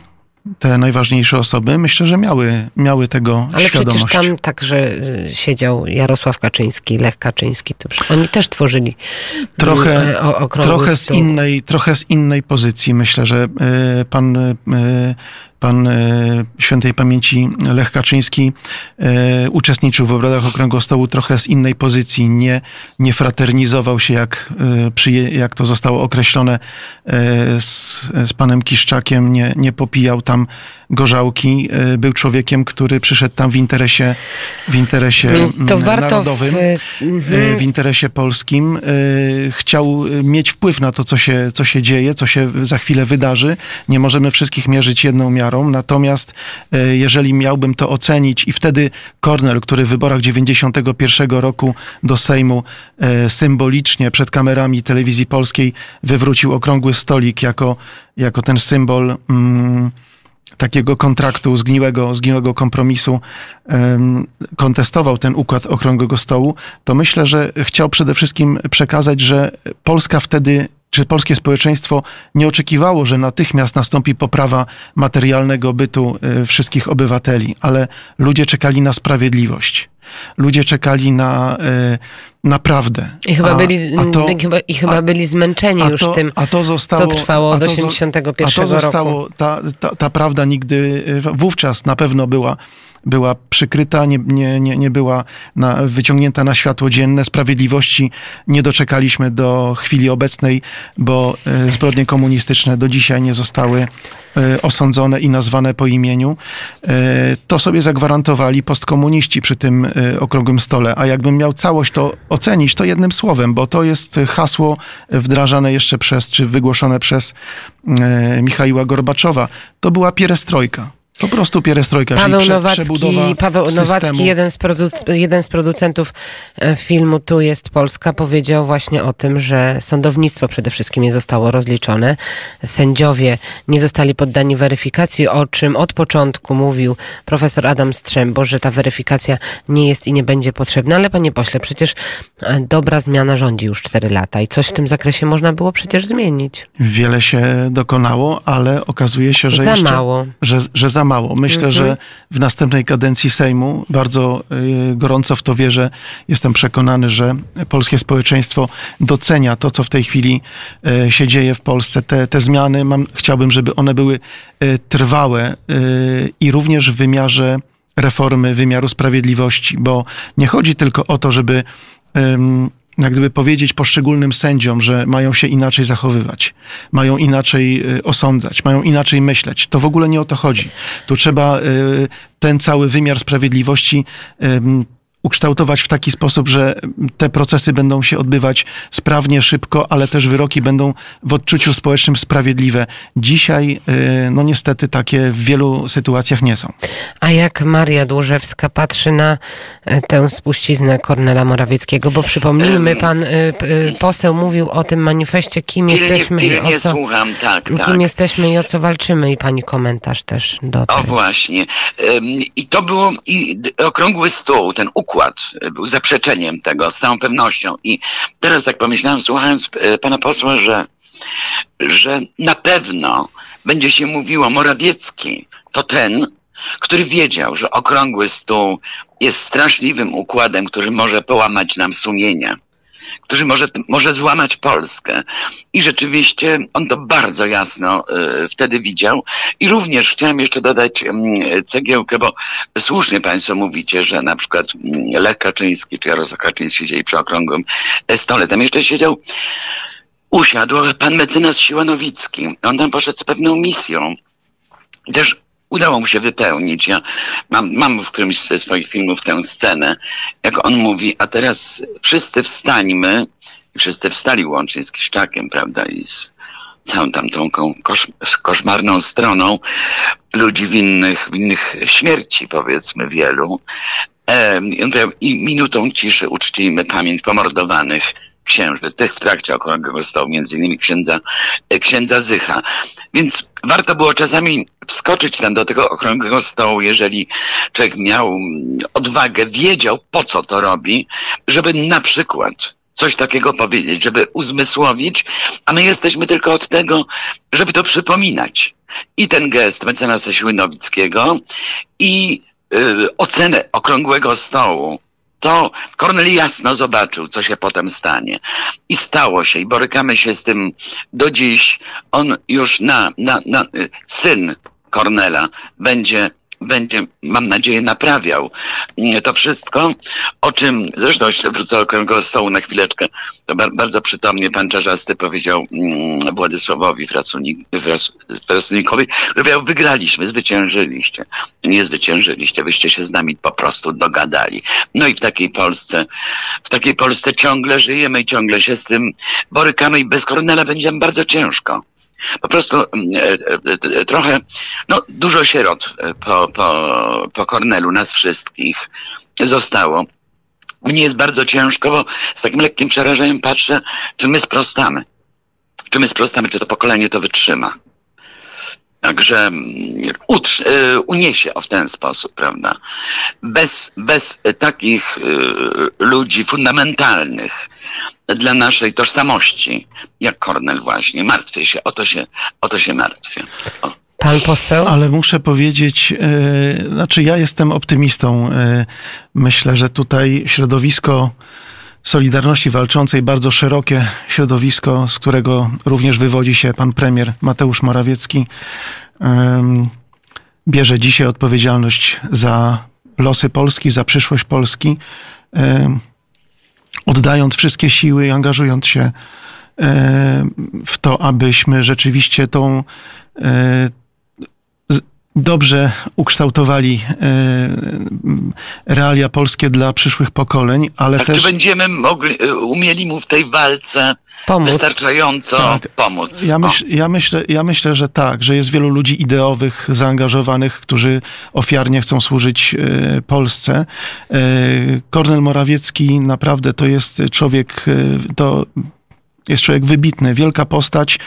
Speaker 10: te najważniejsze osoby, myślę, że miały, miały tego
Speaker 1: Ale
Speaker 10: świadomość.
Speaker 1: Ale przecież tam także y, siedział Jarosław Kaczyński, Lech Kaczyński. Oni też tworzyli
Speaker 10: trochę, o, trochę z innej, trochę z innej pozycji. Myślę, że pan pan e, świętej pamięci Lech Kaczyński e, uczestniczył w obradach Okrągłego Stołu trochę z innej pozycji, nie, nie fraternizował się, jak, e, jak to zostało określone z, z panem Kiszczakiem, nie, nie popijał tam gorzałki. Był człowiekiem, który przyszedł tam w interesie, w interesie to narodowym, w... Mhm. w interesie polskim. Chciał mieć wpływ na to, co się, co się dzieje, co się za chwilę wydarzy. Nie możemy wszystkich mierzyć jedną miarą Natomiast jeżeli miałbym to ocenić i wtedy Kornel, który w wyborach 91 roku do Sejmu symbolicznie przed kamerami telewizji polskiej wywrócił okrągły stolik jako, jako ten symbol mm, takiego kontraktu, zgniłego, zgniłego kompromisu, kontestował ten układ okrągłego stołu, to myślę, że chciał przede wszystkim przekazać, że Polska wtedy czy polskie społeczeństwo nie oczekiwało, że natychmiast nastąpi poprawa materialnego bytu y, wszystkich obywateli, ale ludzie czekali na sprawiedliwość. Ludzie czekali na, y, na prawdę.
Speaker 1: I chyba, a, byli, a to, chyba, i chyba a, byli zmęczeni już to, tym, a to zostało, co trwało od 81 a to zostało, roku.
Speaker 10: Ta, ta, ta prawda nigdy, y, wówczas na pewno była była przykryta, nie, nie, nie, nie była na, wyciągnięta na światło dzienne. Sprawiedliwości nie doczekaliśmy do chwili obecnej, bo e, zbrodnie komunistyczne do dzisiaj nie zostały e, osądzone i nazwane po imieniu. E, to sobie zagwarantowali postkomuniści przy tym okrągłym stole. A jakbym miał całość to ocenić, to jednym słowem, bo to jest hasło wdrażane jeszcze przez, czy wygłoszone przez Michaiła Gorbaczowa. To była pierestrojka. Po prostu pierestrojka,
Speaker 1: Paweł
Speaker 10: czyli
Speaker 1: Nowacki, Paweł Nowacki jeden, z jeden z producentów e, filmu Tu jest Polska, powiedział właśnie o tym, że sądownictwo przede wszystkim nie zostało rozliczone. Sędziowie nie zostali poddani weryfikacji, o czym od początku mówił profesor Adam Strzembo, że ta weryfikacja nie jest i nie będzie potrzebna. Ale panie pośle, przecież e, dobra zmiana rządzi już 4 lata i coś w tym zakresie można było przecież zmienić.
Speaker 10: Wiele się dokonało, ale okazuje się, że
Speaker 1: za
Speaker 10: jeszcze,
Speaker 1: mało.
Speaker 10: Że, że za mało. Myślę, mhm. że w następnej kadencji Sejmu bardzo y, gorąco w to wierzę. Jestem przekonany, że polskie społeczeństwo docenia to, co w tej chwili y, się dzieje w Polsce. Te, te zmiany, mam, chciałbym, żeby one były y, trwałe i również w wymiarze reformy wymiaru sprawiedliwości, bo nie chodzi tylko o to, żeby jak gdyby powiedzieć poszczególnym sędziom, że mają się inaczej zachowywać, mają inaczej y, osądzać, mają inaczej myśleć. To w ogóle nie o to chodzi. Tu trzeba y, ten cały wymiar sprawiedliwości ukształtować w taki sposób, że te procesy będą się odbywać sprawnie, szybko, ale też wyroki będą w odczuciu społecznym sprawiedliwe. Dzisiaj, y, no niestety, takie w wielu sytuacjach nie są.
Speaker 1: A jak Maria Dłużewska patrzy na e, tę spuściznę Kornela Morawieckiego? Bo przypomnijmy, pan y, y, poseł mówił o tym manifestie, kim
Speaker 9: Pilnie,
Speaker 1: jesteśmy i o co,
Speaker 9: słucham, tak,
Speaker 1: kim
Speaker 9: tak.
Speaker 1: jesteśmy i o co walczymy i pani komentarz też do
Speaker 9: O
Speaker 1: tego.
Speaker 9: właśnie. Ym, I to było i okrągły stół, ten układ y, był zaprzeczeniem tego z całą pewnością. I teraz tak pomyślałem, słuchając y, pana posła, że, że na pewno będzie się mówiło, Morawiecki to ten, który wiedział, że okrągły stół jest straszliwym układem, który może połamać nam sumienia który może, może złamać Polskę. I rzeczywiście on to bardzo jasno y, wtedy widział. I również chciałem jeszcze dodać mm, cegiełkę, bo słusznie Państwo mówicie, że na przykład mm, Lech Kaczyński czy Jarosław Kaczyński siedzieli przy okrągłym stole. Tam jeszcze siedział, usiadł pan mecenas Siłanowicki. On tam poszedł z pewną misją. Też udało mu się wypełnić. Ja mam, mam w którymś ze swoich filmów tę scenę, jak on mówi, a teraz wszyscy wstańmy, i wszyscy wstali łącznie z Kiszczakiem, prawda, i z całą tamtą ko- kosz, koszmarną stroną ludzi winnych, winnych śmierci, powiedzmy, wielu. Powiedział, i minutą ciszy uczcijmy pamięć pomordowanych księży, tych w trakcie okrągłego stołu, między innymi księdza, e, księdza Zycha. Więc warto było czasami wskoczyć tam do tego okrągłego stołu, jeżeli człowiek miał mm, odwagę, wiedział po co to robi, żeby na przykład coś takiego powiedzieć, żeby uzmysłowić, a my jesteśmy tylko od tego, żeby to przypominać. I ten gest mecenasa Siłynowickiego i y, ocenę okrągłego stołu, to Kornel jasno zobaczył, co się potem stanie. I stało się, i borykamy się z tym do dziś. On już na, na, na y, syn Kornela będzie będzie, mam nadzieję, naprawiał mm, to wszystko, o czym zresztą wrócę do stołu na chwileczkę. To bar, bardzo przytomnie pan Czarzasty powiedział mm, Władysławowi Fracunik, Fras- Fracunikowi, że powiedział, wygraliśmy, zwyciężyliście. Nie zwyciężyliście, wyście się z nami po prostu dogadali. No i w takiej Polsce, w takiej Polsce ciągle żyjemy i ciągle się z tym borykamy i bez Kornela będzie nam bardzo ciężko. Po prostu mm, e, e, trochę, no dużo sierot e, po, po, po Kornelu, nas wszystkich zostało. Mnie jest bardzo ciężko, bo z takim lekkim przerażeniem patrzę, czy my sprostamy. Czy my sprostamy, czy to pokolenie to wytrzyma. Także mm, utrz, e, uniesie w ten sposób, prawda? Bez, bez takich e, ludzi fundamentalnych dla naszej tożsamości, jak Kornel właśnie, martwię się, o to się, o to się martwię. O.
Speaker 1: Pan poseł?
Speaker 10: Ale muszę powiedzieć, e, znaczy ja jestem optymistą. E, myślę, że tutaj środowisko Solidarności Walczącej, bardzo szerokie środowisko, z którego również wywodzi się pan premier Mateusz Morawiecki, bierze dzisiaj odpowiedzialność za losy Polski, za przyszłość Polski, oddając wszystkie siły i angażując się w to, abyśmy rzeczywiście tą e, dobrze ukształtowali e, realia polskie dla przyszłych pokoleń, ale
Speaker 9: Tak,
Speaker 10: też
Speaker 9: czy będziemy mogli, e, umieli mu w tej walce
Speaker 1: Pomóc.
Speaker 9: wystarczająco
Speaker 10: Tak.
Speaker 9: pomóc?
Speaker 10: Ja, myśl, ja, myślę, ja myślę, że tak, że jest wielu ludzi ideowych, zaangażowanych, którzy ofiarnie chcą służyć e, Polsce. Kornel Morawiecki naprawdę to jest człowiek, to jest człowiek wybitny, wielka postać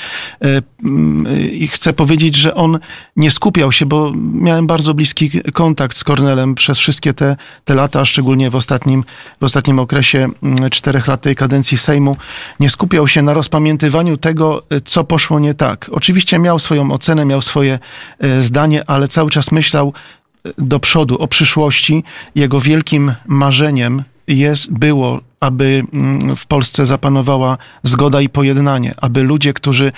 Speaker 10: e, mm, i chcę powiedzieć, że on nie skupiał się, bo miałem bardzo bliski kontakt z Kornelem przez wszystkie te, te lata, szczególnie w ostatnim, w ostatnim okresie mm, czterech lat tej kadencji Sejmu. Nie skupiał się na rozpamiętywaniu tego, e, co poszło nie tak. Oczywiście miał swoją ocenę, miał swoje e, zdanie, ale cały czas myślał do przodu, o przyszłości. Jego wielkim marzeniem jest, było, aby mm, w Polsce zapanowała zgoda i pojednanie, aby ludzie, którzy e,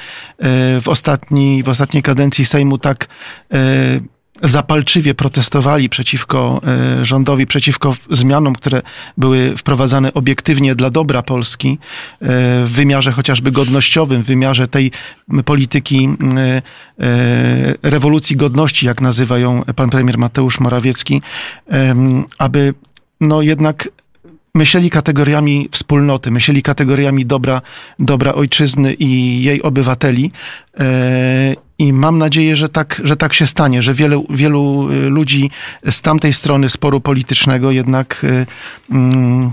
Speaker 10: w, ostatni, w ostatniej kadencji Sejmu tak e, zapalczywie protestowali przeciwko e, rządowi, przeciwko zmianom, które były wprowadzane obiektywnie dla dobra Polski, w wymiarze chociażby godnościowym, w wymiarze tej polityki rewolucji godności, jak nazywa ją pan premier Mateusz Morawiecki, aby no jednak myśleli kategoriami wspólnoty, myśleli kategoriami dobra, dobra ojczyzny i jej obywateli. I mam nadzieję, że tak, że tak się stanie, że wielu, wielu y, ludzi z tamtej strony sporu politycznego jednak. Y, mm,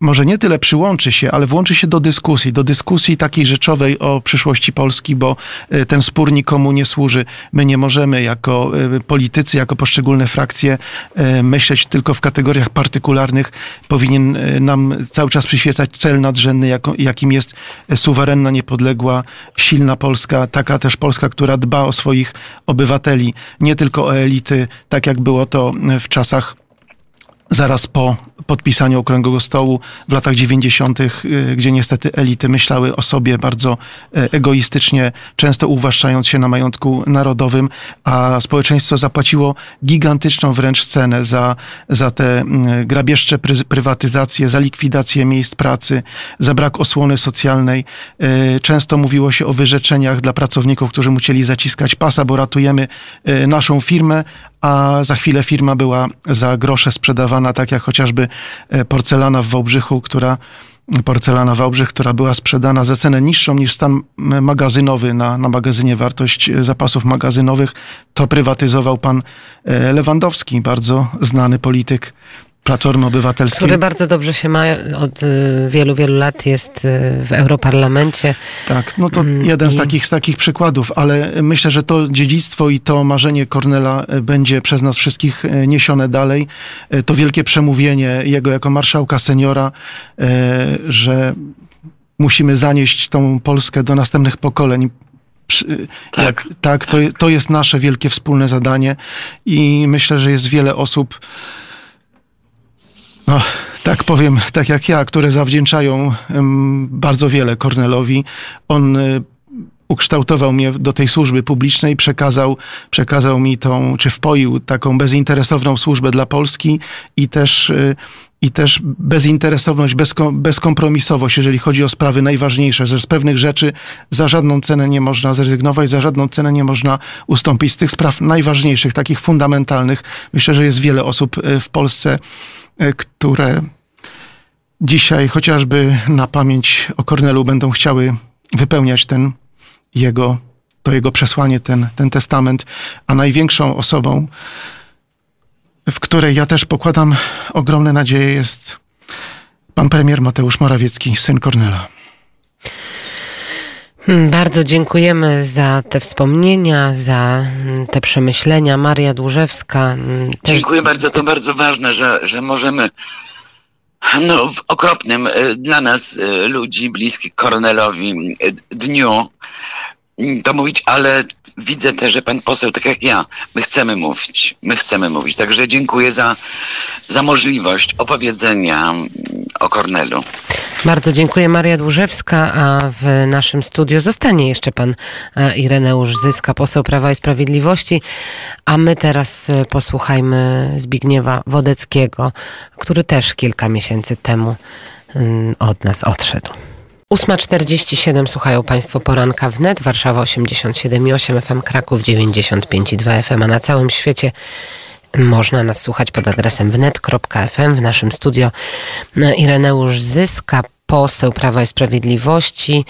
Speaker 10: może nie tyle przyłączy się, ale włączy się do dyskusji, do dyskusji takiej rzeczowej o przyszłości Polski, bo y, ten spór nikomu nie służy. My nie możemy jako y, politycy, jako poszczególne frakcje y, myśleć tylko w kategoriach partykularnych. Powinien nam cały czas przyświecać cel nadrzędny, jakim jest suwerenna, niepodległa, silna Polska, taka też Polska, która dba o swoich obywateli, nie tylko o elity, tak jak było to w czasach zaraz po podpisaniu Okrągłego Stołu w latach 90., y, gdzie niestety elity myślały o sobie bardzo e, egoistycznie, często uwłaszczając się na majątku narodowym, a społeczeństwo zapłaciło gigantyczną wręcz cenę za, za te grabieżcze prywatyzacje, za likwidację miejsc pracy, za brak osłony socjalnej. E, często mówiło się o wyrzeczeniach dla pracowników, którzy musieli zaciskać pasa, bo ratujemy e, naszą firmę, a za chwilę firma była za grosze sprzedawana, tak jak chociażby e, porcelana w Wałbrzychu, która porcelana Wałbrzych, która była sprzedana za cenę niższą niż stan magazynowy na, na magazynie wartość e, zapasów magazynowych. To prywatyzował pan e, Lewandowski, bardzo znany polityk Platformy Obywatelskiej.
Speaker 1: Który bardzo dobrze się ma od y, wielu, wielu lat, jest y, w Europarlamencie.
Speaker 10: Tak, no to mm, jeden z, takich, z takich przykładów, ale myślę, że to dziedzictwo i to marzenie Kornela y, będzie przez nas wszystkich niesione dalej. To wielkie przemówienie jego jako marszałka seniora, że musimy zanieść tą Polskę do następnych pokoleń. Tak, Jak, tak to, to jest nasze wielkie wspólne zadanie i myślę, że jest wiele osób, no, tak powiem, tak jak ja, które zawdzięczają bardzo wiele Kornelowi. On y, ukształtował mnie do tej służby publicznej, przekazał, przekazał mi tą, czy wpoił taką bezinteresowną służbę dla Polski i też, y, i też bezinteresowność, bezkompromisowość, jeżeli chodzi o sprawy najważniejsze, że z pewnych rzeczy za żadną cenę nie można zrezygnować, za żadną cenę nie można ustąpić. Z tych spraw najważniejszych, takich fundamentalnych, myślę, że jest wiele osób y, w Polsce, które dzisiaj chociażby na pamięć o Kornelu będą chciały wypełniać ten jego, to jego przesłanie, ten, ten testament, a największą osobą, w której ja też pokładam ogromne nadzieje, jest pan premier Mateusz Morawiecki, syn Kornela.
Speaker 1: Hmm, bardzo dziękujemy za te wspomnienia, za mm, te przemyślenia. Maria Dłużewska.
Speaker 9: Mm, też... Dziękuję bardzo, to bardzo ważne, że, że możemy no, w okropnym e, dla nas e, ludzi bliskich Kornelowi e, dniu to mówić, ale widzę też, że pan poseł, tak jak ja, my chcemy mówić, my chcemy mówić. Także dziękuję za, za możliwość opowiedzenia o Kornelu.
Speaker 1: Bardzo dziękuję Maria Dłużewska, a w naszym studiu zostanie jeszcze pan e, Ireneusz Zyska, poseł Prawa i Sprawiedliwości, a my teraz e, posłuchajmy Zbigniewa Wodeckiego, który też kilka miesięcy temu mm, od nas odszedł. 8.47 słuchają Państwo poranka wnet, Warszawa 87,8 FM, Kraków 95,2 FM, a na całym świecie można nas słuchać pod adresem wnet.fm. W naszym studio e, Ireneusz Zyska, poseł Prawa i Sprawiedliwości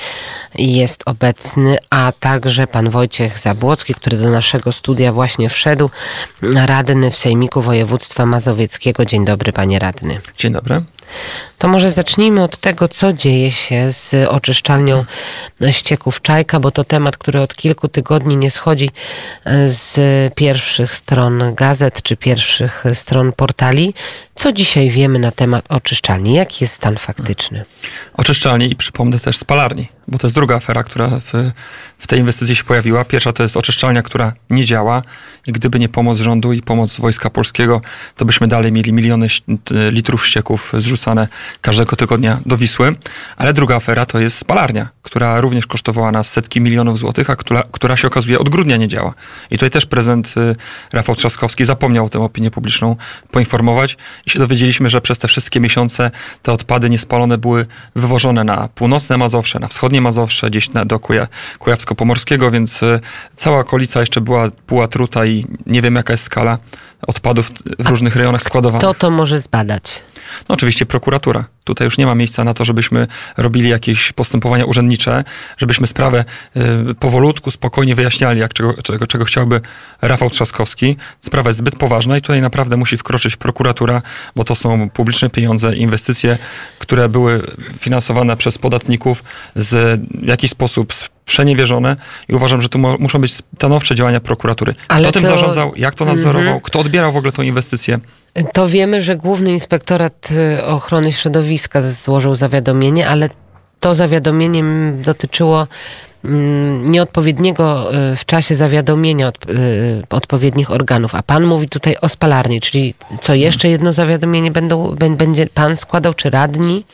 Speaker 1: jest obecny, a także pan Wojciech Zabłocki, który do naszego studia właśnie wszedł, radny w Sejmiku Województwa Mazowieckiego. Dzień dobry, panie radny.
Speaker 11: Dzień dobry.
Speaker 1: To może zacznijmy od tego, co dzieje się z oczyszczalnią ścieków Czajka, bo to temat, który od kilku tygodni nie schodzi e, z pierwszych stron gazet czy pierwszych stron portali. Co dzisiaj wiemy na temat oczyszczalni? Jaki jest stan faktyczny?
Speaker 11: Oczyszczalni i przypomnę też spalarni bo to jest druga afera, która w, w tej inwestycji się pojawiła. Pierwsza to jest oczyszczalnia, która nie działa i gdyby nie pomoc rządu i pomoc Wojska Polskiego, to byśmy dalej mieli miliony litrów ścieków zrzucane każdego tygodnia do Wisły. Ale druga afera to jest spalarnia, która również kosztowała nas setki milionów złotych, a która, która się okazuje od grudnia nie działa. I tutaj też prezydent y, Rafał Trzaskowski zapomniał o tym opinię publiczną poinformować i się dowiedzieliśmy, że przez te wszystkie miesiące te odpady niespalone były wywożone na północne Mazowsze, na wschodnie Mazowsze, gdzieś na, do Kuja, Kujawsko-Pomorskiego, więc y, cała okolica jeszcze była półatruta i nie wiem jaka jest skala odpadów w różnych rejonach składowanych.
Speaker 1: Kto to może zbadać?
Speaker 11: No oczywiście prokuratura. Tutaj już nie ma miejsca na to, żebyśmy robili jakieś postępowania urzędnicze, żebyśmy sprawę y, powolutku, spokojnie wyjaśniali, jak czego, czego, czego chciałby Rafał Trzaskowski. Sprawa jest zbyt poważna i tutaj naprawdę musi wkroczyć prokuratura, bo to są publiczne pieniądze, inwestycje, które były finansowane przez podatników z w jakiś sposób przeniewierzone i uważam, że tu muszą być stanowcze działania prokuratury. Ale kto to... tym zarządzał, jak to nadzorował, mm -hmm. kto odbierał w ogóle tą inwestycję?
Speaker 1: To wiemy, że Główny Inspektorat y, Ochrony Środowiska złożył zawiadomienie, ale to zawiadomienie dotyczyło nieodpowiedniego y, w czasie zawiadomienia od, y, odpowiednich organów. A pan mówi tutaj o spalarni, czyli co jeszcze jedno zawiadomienie będą, będzie pan składał, czy radni?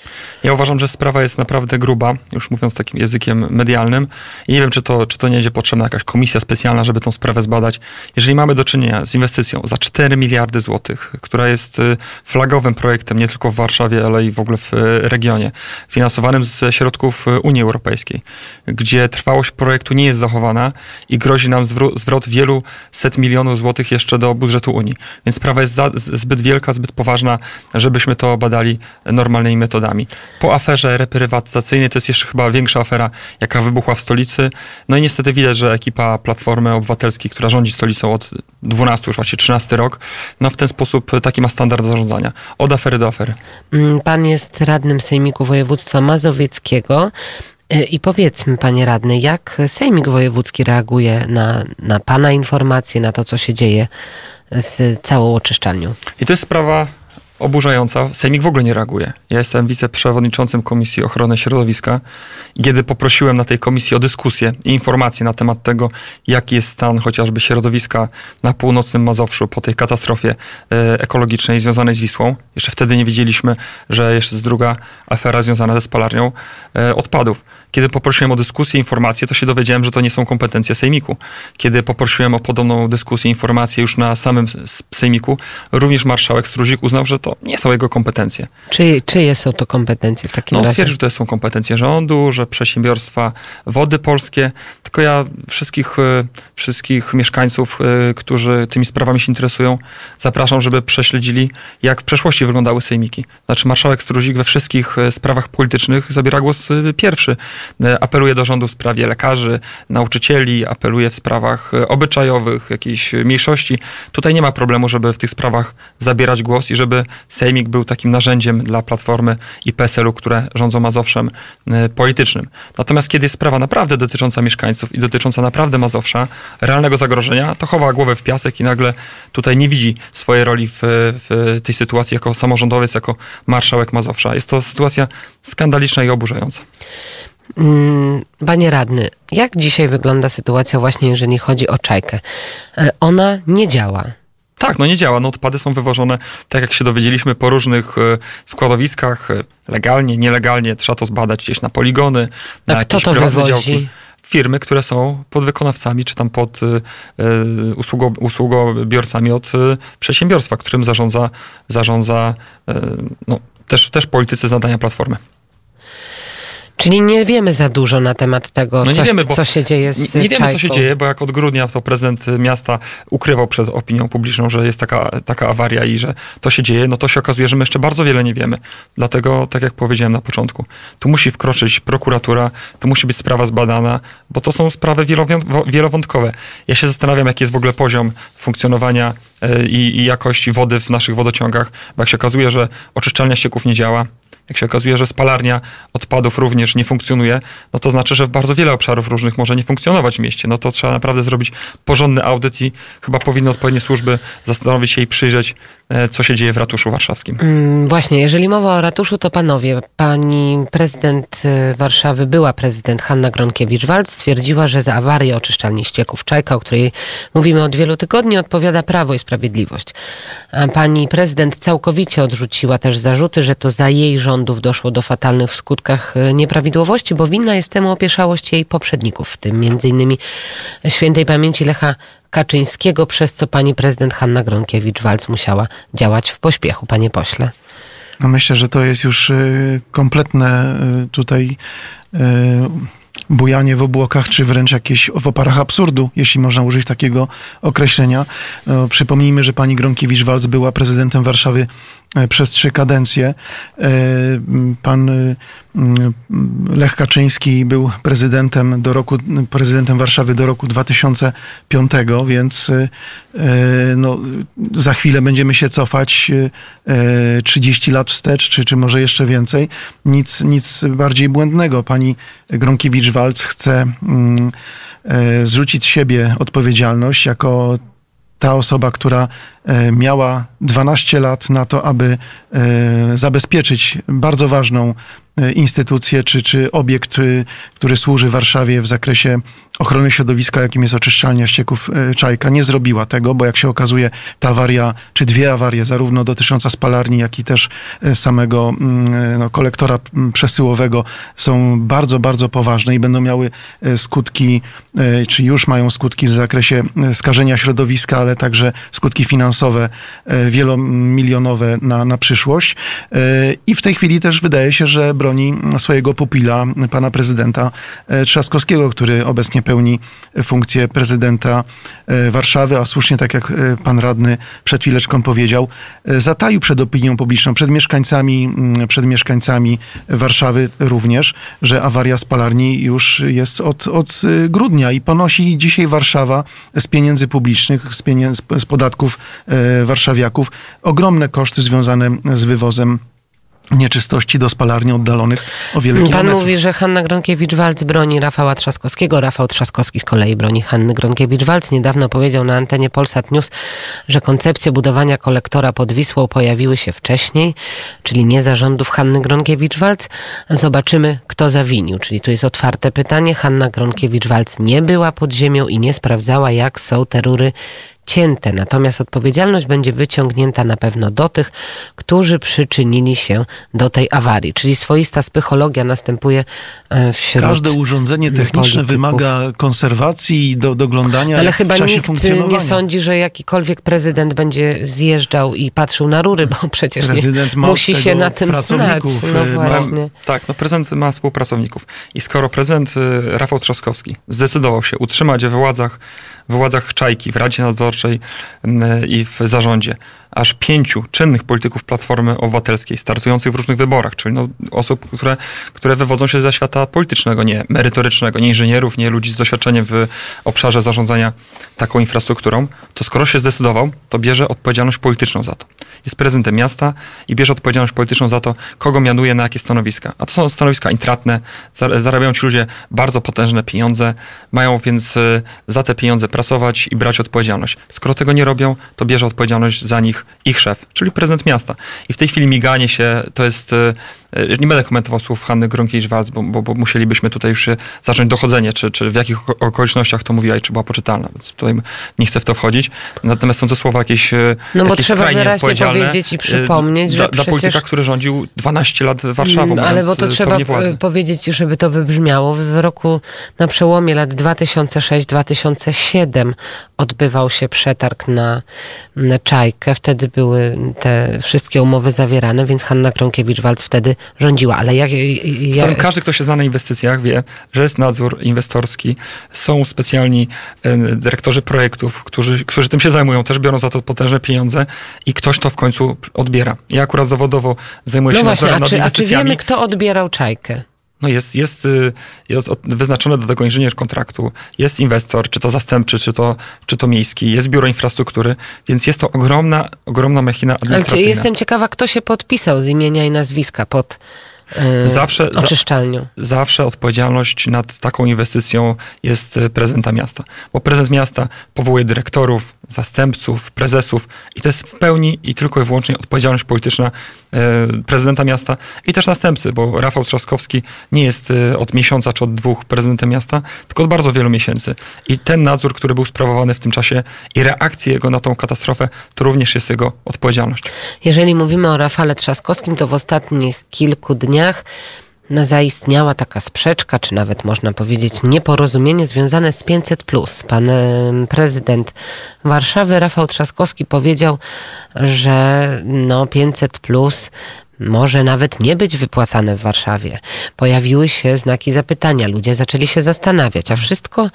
Speaker 11: Ja uważam, że sprawa jest naprawdę gruba, już mówiąc takim językiem medialnym. I nie wiem, czy to, czy to nie będzie potrzebna jakaś komisja specjalna, żeby tą sprawę zbadać. Jeżeli mamy do czynienia z inwestycją za 4 miliardy złotych, która jest y, flagowym projektem nie tylko w Warszawie, ale i w ogóle w regionie, finansowanym ze środków Unii Europejskiej, gdzie trwałość projektu nie jest zachowana i grozi nam zwrot wielu set milionów złotych jeszcze do budżetu Unii. Więc sprawa jest za, zbyt wielka, zbyt poważna, żebyśmy to badali normalnymi metodami. Po aferze reprywatyzacyjnej to jest jeszcze chyba większa afera, jaka wybuchła w stolicy. No i niestety widać, że ekipa Platformy Obywatelskiej, która rządzi stolicą od 12, już właśnie 13 rok, no w ten sposób taki ma standard zarządzania. Od afery do afery.
Speaker 1: Mm, pan jest radnym Sejmiku Województwa Mazowieckiego. E, I powiedzmy, panie radny, jak Sejmik Wojewódzki reaguje na, na pana informacje, na to, co się dzieje z całą oczyszczalnią?
Speaker 11: I to jest sprawa oburzająca. Sejmik w ogóle nie reaguje. Ja jestem wiceprzewodniczącym Komisji Ochrony Środowiska kiedy poprosiłem na tej komisji o dyskusję i informacje na temat tego, jaki jest stan chociażby środowiska na północnym Mazowszu po tej katastrofie e, ekologicznej związanej z Wisłą, jeszcze wtedy nie wiedzieliśmy, że jeszcze jest druga afera związana ze spalarnią e, odpadów. Kiedy poprosiłem o dyskusję, informacje, to się dowiedziałem, że to nie są kompetencje Sejmiku. Kiedy poprosiłem o podobną dyskusję, informację już na samym Sejmiku, również marszałek Struzik uznał, że to nie są jego kompetencje.
Speaker 1: Czy, czyje są to kompetencje w takim
Speaker 11: no,
Speaker 1: razie?
Speaker 11: Stwierdził, że to są kompetencje rządu, że przedsiębiorstwa wody polskie. Tylko ja wszystkich, e, wszystkich mieszkańców, e, którzy tymi sprawami się interesują, zapraszam, żeby prześledzili, jak w przeszłości wyglądały sejmiki. Znaczy marszałek Struzik we wszystkich e, sprawach politycznych zabiera głos pierwszy. Apeluje do rządu w sprawie lekarzy, nauczycieli, apeluje w sprawach obyczajowych, jakiejś mniejszości. Tutaj nie ma problemu, żeby w tych sprawach zabierać głos i żeby Sejmik był takim narzędziem dla Platformy i PSL-u, które rządzą Mazowszem e, politycznym. Natomiast kiedy jest sprawa naprawdę dotycząca mieszkańców i dotycząca naprawdę Mazowsza, realnego zagrożenia, to chowa głowę w piasek i nagle tutaj nie widzi swojej roli w, w tej sytuacji jako samorządowiec, jako marszałek Mazowsza. Jest to sytuacja skandaliczna i oburzająca.
Speaker 1: Mm, panie radny, jak dzisiaj wygląda sytuacja właśnie, jeżeli chodzi o czajkę? E, ona nie działa.
Speaker 11: Tak, no nie działa. No odpady są wywożone, tak jak się dowiedzieliśmy, po różnych e, składowiskach, e, legalnie, nielegalnie. Trzeba to zbadać gdzieś na poligony,
Speaker 1: A
Speaker 11: na
Speaker 1: kto to wywozi?
Speaker 11: Działki firmy, które są podwykonawcami, czy tam pod y, usługo, usługobiorcami od y, przedsiębiorstwa, którym zarządza, zarządza no, też, też politycy zadania Platformy.
Speaker 1: Czyli nie wiemy za dużo na temat tego, no co, wiemy, co, się dzieje z
Speaker 11: Nie, nie wiemy,
Speaker 1: co
Speaker 11: się dzieje, bo jak od grudnia to prezydent miasta ukrywał przed opinią publiczną, że jest taka, taka awaria i że to się dzieje, no to się okazuje, że my jeszcze bardzo wiele nie wiemy. Dlatego, tak jak powiedziałem na początku, tu musi wkroczyć prokuratura, tu musi być sprawa zbadana, bo to są sprawy wielowątkowe. Ja się zastanawiam, jaki jest w ogóle poziom funkcjonowania e, i, i jakości wody w naszych wodociągach, bo jak się okazuje, że oczyszczalnia ścieków nie działa, jak się okazuje, że spalarnia odpadów również nie funkcjonuje, no to znaczy, że bardzo wiele obszarów różnych może nie funkcjonować w mieście. No to trzeba naprawdę zrobić porządny audyt i chyba powinny odpowiednie służby zastanowić się i przyjrzeć, co się dzieje w ratuszu warszawskim.
Speaker 1: Mm, Właśnie, jeżeli mowa o ratuszu, to panowie, pani prezydent y, Warszawy, była prezydent Hanna Gronkiewicz-Waltz stwierdziła, że za awarię oczyszczalni ścieków Czajka, o której mówimy od wielu tygodni, odpowiada Prawo i Sprawiedliwość. A pani prezydent całkowicie odrzuciła też zarzuty, że to za jej rządów doszło do fatalnych w skutkach y, nieprawidłowości, bo winna jest temu opieszałość jej poprzedników, w tym innymi świętej pamięci Lecha Kaczyńskiego, przez co pani prezydent Hanna Gronkiewicz-Waltz musiała działać w pośpiechu, panie pośle.
Speaker 10: No myślę, że to jest już y, kompletne y, tutaj y, bujanie w obłokach, czy wręcz jakieś w oparach absurdu, jeśli można użyć takiego określenia. No, przypomnijmy, że pani Gronkiewicz-Waltz była prezydentem Warszawy przez trzy kadencje. E, Pan m, Lech Kaczyński był prezydentem do roku, prezydentem Warszawy do roku 2005, więc e, no, za chwilę będziemy się cofać y, e, 30 lat wstecz, czy, czy może jeszcze więcej. Nic, nic bardziej błędnego. Pani Gronkiewicz-Waltz chce mm, e, zrzucić z siebie odpowiedzialność jako ta osoba, która e, miała 12 lat na to, aby e, zabezpieczyć bardzo ważną instytucję czy, czy obiekt, y, który służy Warszawie w zakresie ochrony środowiska, jakim jest oczyszczalnia ścieków e, Czajka. Nie zrobiła tego, bo jak się okazuje, ta awaria, czy dwie awarie, zarówno dotycząca spalarni, jak i też e, samego mm, e, no, kolektora mm, przesyłowego są bardzo, bardzo poważne i będą miały e, skutki, e, czy już mają skutki w zakresie e, skażenia środowiska, ale także skutki finansowe e, wielomilionowe na, na przyszłość. E, I w tej chwili też wydaje się, że broni swojego pupila, pana prezydenta e, Trzaskowskiego, który obecnie pełni funkcję prezydenta e, Warszawy, a słusznie, tak jak e, pan radny przed chwileczką powiedział, zataił przed opinią publiczną, przed mieszkańcami, mm, przed mieszkańcami Warszawy również, że awaria spalarni już jest od, od grudnia i ponosi dzisiaj Warszawa z pieniędzy publicznych, z, pieniędzy, z podatków warszawiaków ogromne koszty związane z wywozem nieczystości do spalarni oddalonych o wiele
Speaker 1: Pan
Speaker 10: kilometrów.
Speaker 1: mówi, że Hanna Gronkiewicz-Waltz broni Rafała Trzaskowskiego. Rafał Trzaskowski z kolei broni Hanny Gronkiewicz-Waltz. Niedawno powiedział na antenie Polsat News, że koncepcje budowania kolektora pod Wisłą pojawiły się wcześniej, czyli nie za rządów Hanny Gronkiewicz-Waltz. Zobaczymy, kto zawinił. Czyli tu jest otwarte pytanie. Hanna Gronkiewicz-Waltz nie była pod ziemią i nie sprawdzała, jak są te rury cięte. Natomiast odpowiedzialność będzie wyciągnięta na pewno do tych, którzy przyczynili się do tej awarii. Czyli swoista spychologia następuje e, wśród
Speaker 10: Każde urządzenie techniczne
Speaker 1: polityków.
Speaker 10: wymaga konserwacji i do, doglądania
Speaker 1: Ale
Speaker 10: w
Speaker 1: chyba
Speaker 10: czasie
Speaker 1: nikt
Speaker 10: funkcjonowania.
Speaker 1: nie sądzi, że jakikolwiek prezydent będzie zjeżdżał i patrzył na rury, bo przecież
Speaker 10: Prezydent
Speaker 1: nie, musi się na tym znać.
Speaker 10: pracowników,
Speaker 1: No
Speaker 10: e, ma-
Speaker 1: właśnie.
Speaker 11: Tak, no prezydent ma współpracowników. I skoro prezydent y, Rafał Trzaskowski zdecydował się utrzymać we władzach, we władzach Czajki, w Radzie Nadzorczej y, i w zarządzie aż pięciu czynnych polityków Platformy Obywatelskiej startujących w różnych wyborach, czyli no, osób, które, które wywodzą się ze świata politycznego, nie merytorycznego, nie inżynierów, nie ludzi z doświadczeniem w obszarze zarządzania taką infrastrukturą, to skoro się zdecydował, to bierze odpowiedzialność polityczną za to. Jest prezydentem miasta i bierze odpowiedzialność polityczną za to, kogo mianuje na jakie stanowiska. A to są stanowiska intratne, za- zarabiają ci ludzie bardzo potężne pieniądze, mają więc y, za te pieniądze pracować i brać odpowiedzialność. Skoro tego nie robią, to bierze odpowiedzialność za nich ich szef, czyli prezydent miasta. I w tej chwili miganie się, to jest, y, y, nie będę komentował słów Hanny Gronkiewicz-Waltz, bo, bo, bo musielibyśmy tutaj już zacząć dochodzenie, czy, czy w jakich oko- okolicznościach to mówiła i czy była poczytalna, więc tutaj nie chcę w to wchodzić. Natomiast są to słowa jakieś y,
Speaker 1: No bo
Speaker 11: jakieś
Speaker 1: trzeba wyraźnie powiedzieć i przypomnieć,
Speaker 11: dla,
Speaker 1: że
Speaker 11: dla polityka, który rządził 12 lat Warszawą,
Speaker 1: Mm, Ale bo to trzeba
Speaker 11: władzy.
Speaker 1: e, powiedzieć, żeby to wybrzmiało. W roku na przełomie lat 2006-2007 odbywał się przetarg na, Czajkę. Wtedy były te wszystkie umowy zawierane, więc Hanna Kronkiewicz-Waltz wtedy rządziła. Ale jak...
Speaker 11: Każdy, kto się zna na inwestycjach, wie, że jest nadzór inwestorski, są specjalni e, dyrektorzy projektów, którzy, którzy tym się zajmują, też biorą za to potężne pieniądze i ktoś to w końcu odbiera. Ja akurat zawodowo zajmuję
Speaker 1: no
Speaker 11: się
Speaker 1: właśnie,
Speaker 11: nadzorem
Speaker 1: a
Speaker 11: nad
Speaker 1: czy, a czy
Speaker 11: inwestycjami.
Speaker 1: wiemy, kto odbierał Czajkę?
Speaker 11: No jest, jest, y, jest wyznaczony do tego inżynier kontraktu, jest inwestor, czy to zastępczy, czy to, czy to miejski, jest biuro infrastruktury, więc jest to ogromna, ogromna machina administracyjna.
Speaker 1: jestem ciekawa, kto się podpisał z imienia i nazwiska pod e,
Speaker 11: Zawsze- za-
Speaker 1: oczyszczalnią.
Speaker 11: zawsze odpowiedzialność nad taką inwestycją jest e, prezydenta miasta. Bo prezydent miasta powołuje dyrektorów, zastępców, prezesów i to jest w pełni i tylko i wyłącznie odpowiedzialność polityczna e, prezydenta miasta i też następcy, bo Rafał Trzaskowski nie jest e, od miesiąca czy od dwóch prezydentem miasta, tylko od bardzo wielu miesięcy. I ten nadzór, który był sprawowany w tym czasie i reakcje jego na tą katastrofę, to również jest jego odpowiedzialność.
Speaker 1: Jeżeli mówimy o Rafale Trzaskowskim, to w ostatnich kilku dniach zaistniała taka sprzeczka, czy nawet można powiedzieć nieporozumienie związane z 500. Pan prezydent Warszawy Rafał Trzaskowski powiedział, że no 500 może nawet nie być wypłacane w Warszawie. Pojawiły się znaki zapytania, ludzie zaczęli się zastanawiać, a wszystko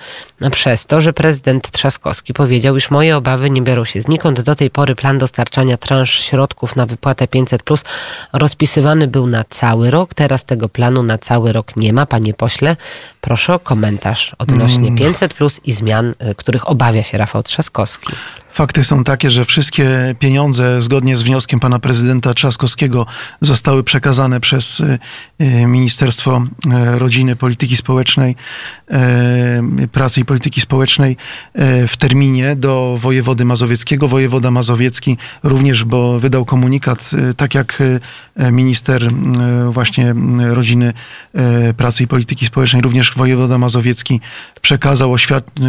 Speaker 1: przez to, że prezydent Trzaskowski powiedział, iż moje obawy nie biorą się znikąd. Do tej pory plan dostarczania transz środków na wypłatę 500 plus rozpisywany był na cały rok. Teraz tego planu na cały rok nie ma. Panie pośle, proszę o komentarz odnośnie 500 mm. plus i zmian, y, których obawia się Rafał Trzaskowski.
Speaker 10: Fakty są takie, że wszystkie pieniądze, zgodnie z wnioskiem pana prezydenta Trzaskowskiego, zostały przekazane przez y, y, Ministerstwo y, Rodziny, Polityki Społecznej, Pracy i Polityki Społecznej w terminie do wojewody mazowieckiego. Wojewoda mazowiecki również, bo wydał komunikat, tak jak minister właśnie Rodziny, Pracy i Polityki Społecznej, również wojewoda mazowiecki przekazał,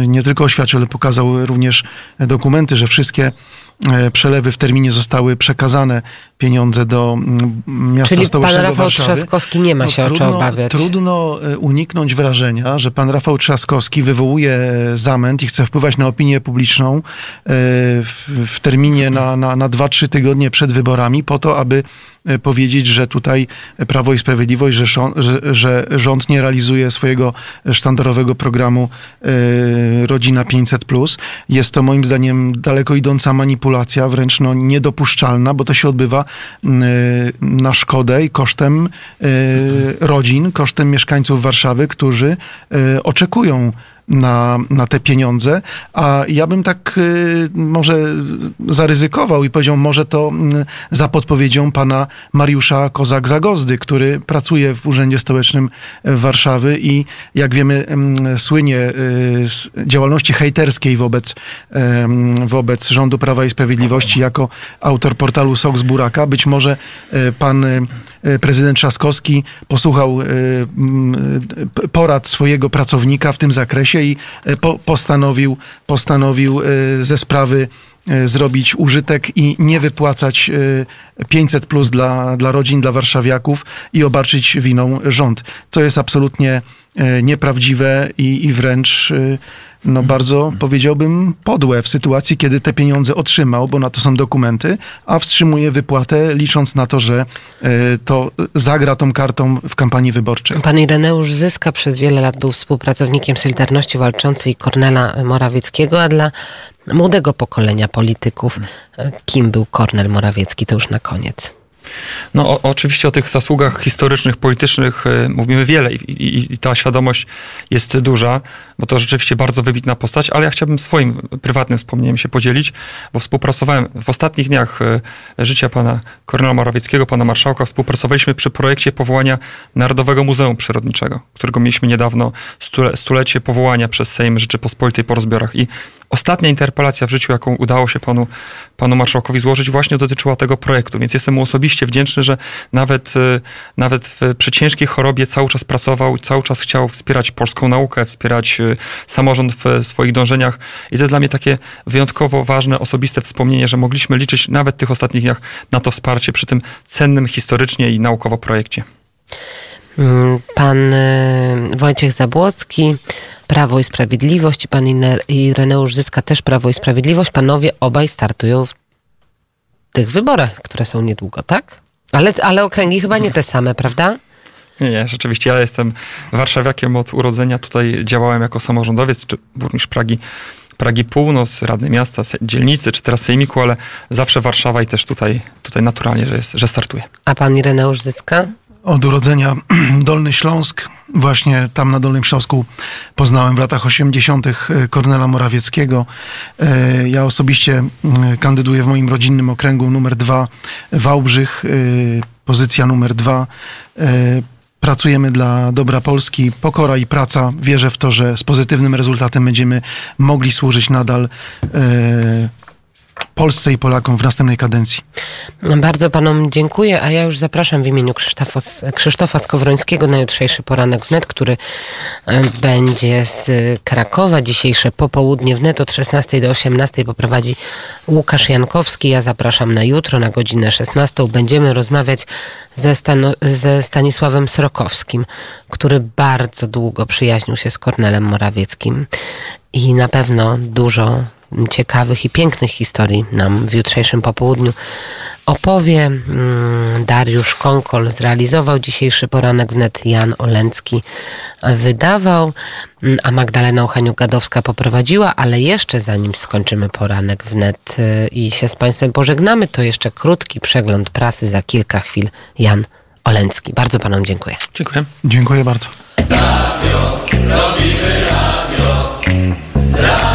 Speaker 10: nie tylko oświadczył, ale pokazał również dokumenty, że wszystkie e, przelewy w terminie zostały przekazane pieniądze do mm, miasta
Speaker 1: Czyli
Speaker 10: stołecznego
Speaker 1: pan Rafał
Speaker 10: Warszawy.
Speaker 1: Trzaskowski nie ma się no, trudno, o czym obawiać.
Speaker 10: Trudno e, uniknąć wrażenia, że pan Rafał Trzaskowski wywołuje zamęt i chce wpływać na opinię publiczną e, w, w terminie na, na, na 2-3 tygodnie przed wyborami po to, aby powiedzieć, że tutaj Prawo i Sprawiedliwość, że, że, że rząd nie realizuje swojego sztandarowego programu Rodzina 500+. Jest to moim zdaniem daleko idąca manipulacja, wręcz no, niedopuszczalna, bo to się odbywa na szkodę i kosztem rodzin, kosztem mieszkańców Warszawy, którzy oczekują na, na te pieniądze, a ja bym tak y, może zaryzykował i powiedział, może to y, za podpowiedzią pana Mariusza Kozak-Zagozdy, który pracuje w Urzędzie Stołecznym Warszawy i jak wiemy y, słynie z działalności hejterskiej wobec, wobec rządu Prawa i Sprawiedliwości jako autor portalu Soks Buraka. Być może pan prezydent Trzaskowski posłuchał porad swojego pracownika w tym zakresie i e, po, postanowił, postanowił e, ze sprawy e, zrobić użytek i nie wypłacać 500 plus dla, dla rodzin, dla warszawiaków i obarczyć winą rząd. Co jest absolutnie nieprawdziwe i, i wręcz no bardzo powiedziałbym podłe w sytuacji, kiedy te pieniądze otrzymał, bo na to są dokumenty, a wstrzymuje wypłatę, licząc na to, że e, to zagra tą kartą w kampanii wyborczej.
Speaker 1: Pan Ireneusz Zyska przez wiele lat był współpracownikiem Solidarności Walczącej Kornela Morawieckiego, a dla młodego pokolenia polityków, e, kim był Kornel Morawiecki, to już na koniec.
Speaker 11: No o, oczywiście o tych zasługach historycznych, politycznych y, mówimy wiele i, i, i, ta świadomość jest duża, bo to rzeczywiście bardzo wybitna postać, ale ja chciałbym swoim prywatnym wspomnieniem się podzielić, bo współpracowałem w ostatnich dniach y, życia pana Kornela Morawieckiego, pana marszałka, współpracowaliśmy przy projekcie powołania Narodowego Muzeum Przyrodniczego, którego mieliśmy niedawno stule, stulecie powołania przez Sejm Rzeczypospolitej po rozbiorach. I ostatnia interpelacja w życiu, jaką udało się panu, panu marszałkowi złożyć, właśnie dotyczyła tego projektu, więc jestem mu osobiście osobiście wdzięczny, że nawet, y, nawet w, przy ciężkiej chorobie cały czas pracował, cały czas chciał wspierać polską naukę, wspierać y, samorząd w swoich dążeniach. I to jest dla mnie takie wyjątkowo ważne, osobiste wspomnienie, że mogliśmy liczyć nawet w tych ostatnich dniach na to wsparcie przy tym cennym historycznie i naukowo projekcie.
Speaker 1: Mm, pan y, Wojciech Zabłocki, Prawo i Sprawiedliwość i pan Ireneusz Zyska też Prawo i Sprawiedliwość. Panowie obaj startują w tych wyborach, które są niedługo, tak? Ale, ale okręgi chyba nie te same, prawda?
Speaker 11: Nie, nie, rzeczywiście. Ja jestem warszawiakiem od urodzenia. Tutaj działałem jako samorządowiec, czy burmistrz Pragi, Pragi Północ, radny miasta, dzielnicy, czy teraz sejmiku, ale zawsze Warszawa i też tutaj, tutaj naturalnie, że, jest, że startuję.
Speaker 1: A pan Ireneusz Zyska?
Speaker 10: Od urodzenia Dolny Śląsk. Właśnie tam na Dolnym Śląsku poznałem w latach 80. E, Kornela Morawieckiego. E, ja osobiście kandyduję w moim rodzinnym okręgu numer dwa Wałbrzych, e, pozycja numer dwa pracujemy dla dobra Polski. Pokora i praca. Wierzę w to, że z pozytywnym rezultatem będziemy mogli służyć nadal Polsce i Polakom w następnej kadencji.
Speaker 1: Bardzo panom dziękuję, a ja już zapraszam w imieniu Krzysztofa, Krzysztofa Skowrońskiego na jutrzejszy poranek wnet, który e, będzie z Krakowa. Dzisiejsze popołudnie wnet od 16 do 18 poprowadzi Łukasz Jankowski. Ja zapraszam na jutro na godzinę 16. Będziemy rozmawiać ze, ze Stanisławem Srokowskim, który bardzo długo przyjaźnił się z Kornelem Morawieckim i na pewno dużo ciekawych i pięknych historii nam w jutrzejszym popołudniu opowie. Mm, Dariusz Konkol zrealizował dzisiejszy poranek wnet, Jan Olencki wydawał, mm, a Magdalena Uchaniuk-Gadowska poprowadziła, ale jeszcze zanim skończymy poranek wnet y, i się z Państwem pożegnamy, to jeszcze krótki przegląd prasy za kilka chwil. Jan Olencki. Bardzo Panom dziękuję.
Speaker 11: Dziękuję.
Speaker 10: Dziękuję bardzo.
Speaker 12: Radio, robimy radio. Radio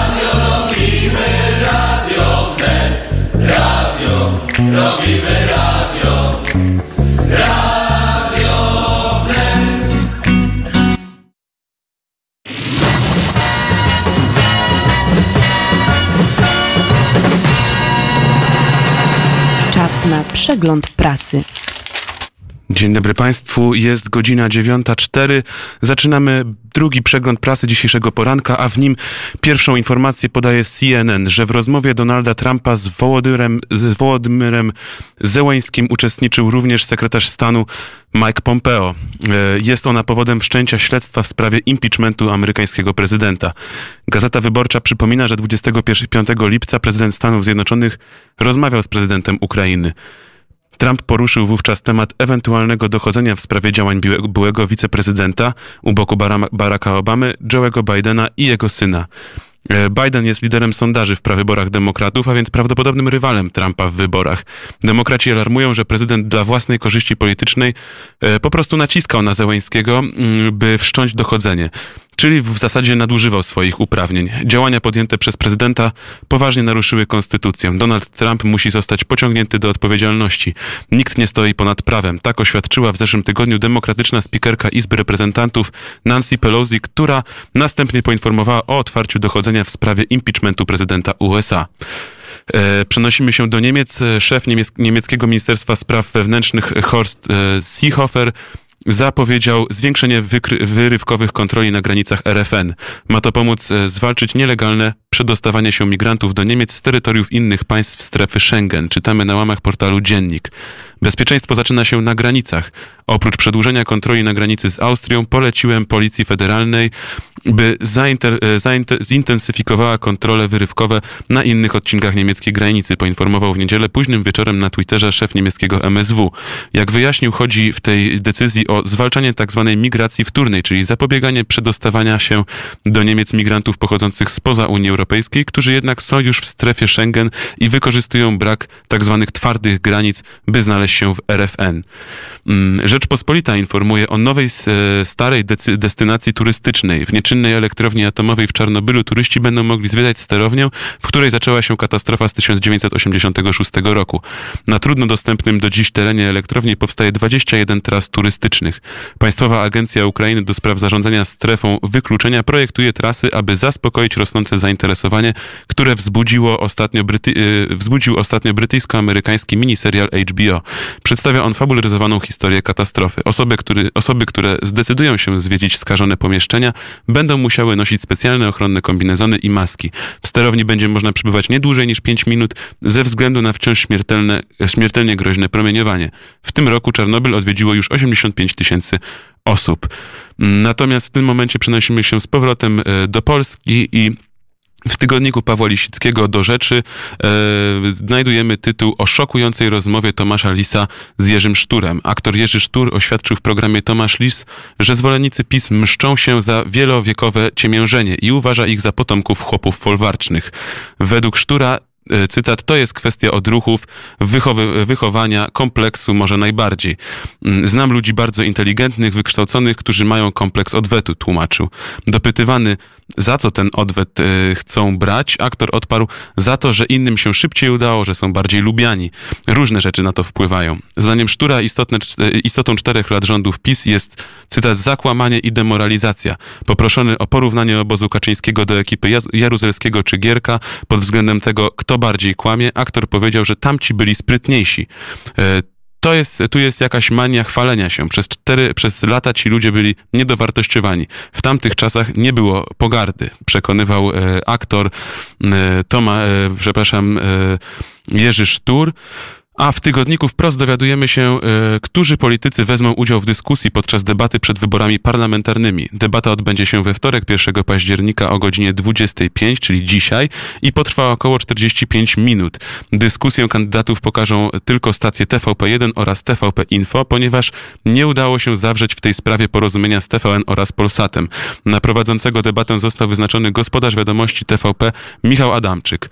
Speaker 7: na przegląd prasy.
Speaker 8: Dzień dobry Państwu, jest godzina 9.04. Zaczynamy drugi przegląd prasy dzisiejszego poranka, a w nim pierwszą informację podaje CNN, że w rozmowie Donalda Trumpa z Wołodymyrem, z Wołodymyrem Zełańskim uczestniczył również sekretarz stanu Mike Pompeo. E, Jest ona powodem wszczęcia śledztwa w sprawie impeachmentu amerykańskiego prezydenta. Gazeta Wyborcza przypomina, że 25 lipca prezydent Stanów Zjednoczonych rozmawiał z prezydentem Ukrainy. Trump poruszył wówczas temat ewentualnego dochodzenia w sprawie działań byłego wiceprezydenta u boku Bara- Baracka Obamy, Joe'ego Bidena i jego syna. E, Biden jest liderem sondaży w prawyborach demokratów, a więc prawdopodobnym rywalem Trumpa w wyborach. Demokraci alarmują, że prezydent dla własnej korzyści politycznej e, po prostu naciskał na Zełańskiego, mm, by wszcząć dochodzenie. Czyli w zasadzie nadużywał swoich uprawnień. Działania podjęte przez prezydenta poważnie naruszyły konstytucję. Donald Trump musi zostać pociągnięty do odpowiedzialności. Nikt nie stoi ponad prawem. Tak oświadczyła w zeszłym tygodniu demokratyczna spikerka Izby Reprezentantów Nancy Pelosi, która następnie poinformowała o otwarciu dochodzenia w sprawie impeachmentu prezydenta USA. E, Przenosimy się do Niemiec. E, Szef niemiec- niemieckiego Ministerstwa Spraw Wewnętrznych Horst e, Seehofer zapowiedział zwiększenie wyrywkowych kontroli na granicach RFN. Ma to pomóc e, zwalczyć nielegalne przedostawanie się migrantów do Niemiec z terytoriów innych państw strefy Schengen. Czytamy na łamach portalu Dziennik. Bezpieczeństwo zaczyna się na granicach. Oprócz przedłużenia kontroli na granicy z Austrią, poleciłem Policji Federalnej, by zainter, e, zainter, zintensyfikowała kontrole wyrywkowe na innych odcinkach niemieckiej granicy, poinformował w niedzielę późnym wieczorem na Twitterze szef niemieckiego MSW. Jak wyjaśnił, chodzi w tej decyzji o zwalczanie tzw. migracji wtórnej, czyli zapobieganie przedostawania się do Niemiec migrantów pochodzących spoza Unii Europejskiej, którzy jednak są już w strefie Schengen i wykorzystują brak tzw. twardych granic, by znaleźć się w RFN. Mm, Rzeczpospolita informuje o nowej starej destynacji turystycznej. W nieczynnej elektrowni atomowej w Czarnobylu turyści będą mogli zwiedzać sterownię, w której zaczęła się katastrofa z 1986 roku. Na trudno dostępnym do dziś terenie elektrowni powstaje 21 tras turystycznych. Państwowa Agencja Ukrainy do spraw zarządzania strefą wykluczenia projektuje trasy, aby zaspokoić rosnące zainteresowanie, które wzbudziło ostatnio Bryty- y, wzbudził ostatnio brytyjsko-amerykański miniserial HBO. Przedstawia on fabularyzowaną historię katastrofy. Osoby, który, osoby, które zdecydują się zwiedzić skażone pomieszczenia, będą musiały nosić specjalne ochronne kombinezony i maski. W sterowni będzie można przebywać nie dłużej niż 5 minut ze względu na wciąż śmiertelne, śmiertelnie groźne promieniowanie. W tym roku Czarnobyl odwiedziło już 85 tysięcy osób. Natomiast w tym momencie przenosimy się z powrotem e, do Polski i w tygodniku Pawła Lisickiego do rzeczy e, znajdujemy tytuł o szokującej rozmowie Tomasza Lisa z Jerzym Szturem. Aktor Jerzy Sztur oświadczył w programie Tomasz Lis, że zwolennicy PiS mszczą się za wielowiekowe ciemiężenie i uważa ich za potomków chłopów folwarcznych. Według Sztura cytat, to jest kwestia odruchów, wychowy, wychowania, kompleksu może najbardziej. Mm, Znam ludzi bardzo inteligentnych, wykształconych, którzy mają kompleks odwetu, tłumaczył. Dopytywany, za co ten odwet e, chcą brać, aktor odparł, za to, że innym się szybciej udało, że są bardziej lubiani. Różne rzeczy na to wpływają. Zdaniem Sztura istotne, e, istotą czterech lat rządów PiS jest, cytat, zakłamanie i demoralizacja. Poproszony o porównanie obozu Kaczyńskiego do ekipy Jaruzelskiego czy Gierka pod względem tego, kto bardziej kłamie, aktor powiedział, że tamci byli sprytniejsi. E, to jest, tu jest jakaś mania chwalenia się. Przez cztery, przez lata ci ludzie byli niedowartościowani. W tamtych czasach nie było pogardy, przekonywał e, aktor e, Toma, przepraszam, Jerzy Sztur. A w tygodniku wprost dowiadujemy się, e, którzy politycy wezmą udział w dyskusji podczas debaty przed wyborami parlamentarnymi. Debata odbędzie się we wtorek 1 października o godzinie 25, czyli dzisiaj, i potrwa około 45 minut. Dyskusję kandydatów pokażą tylko stacje TVP1 oraz TVP Info, ponieważ nie udało się zawrzeć w tej sprawie porozumienia z TVN oraz Polsatem. Na prowadzącego debatę został wyznaczony gospodarz wiadomości TVP Michał Adamczyk.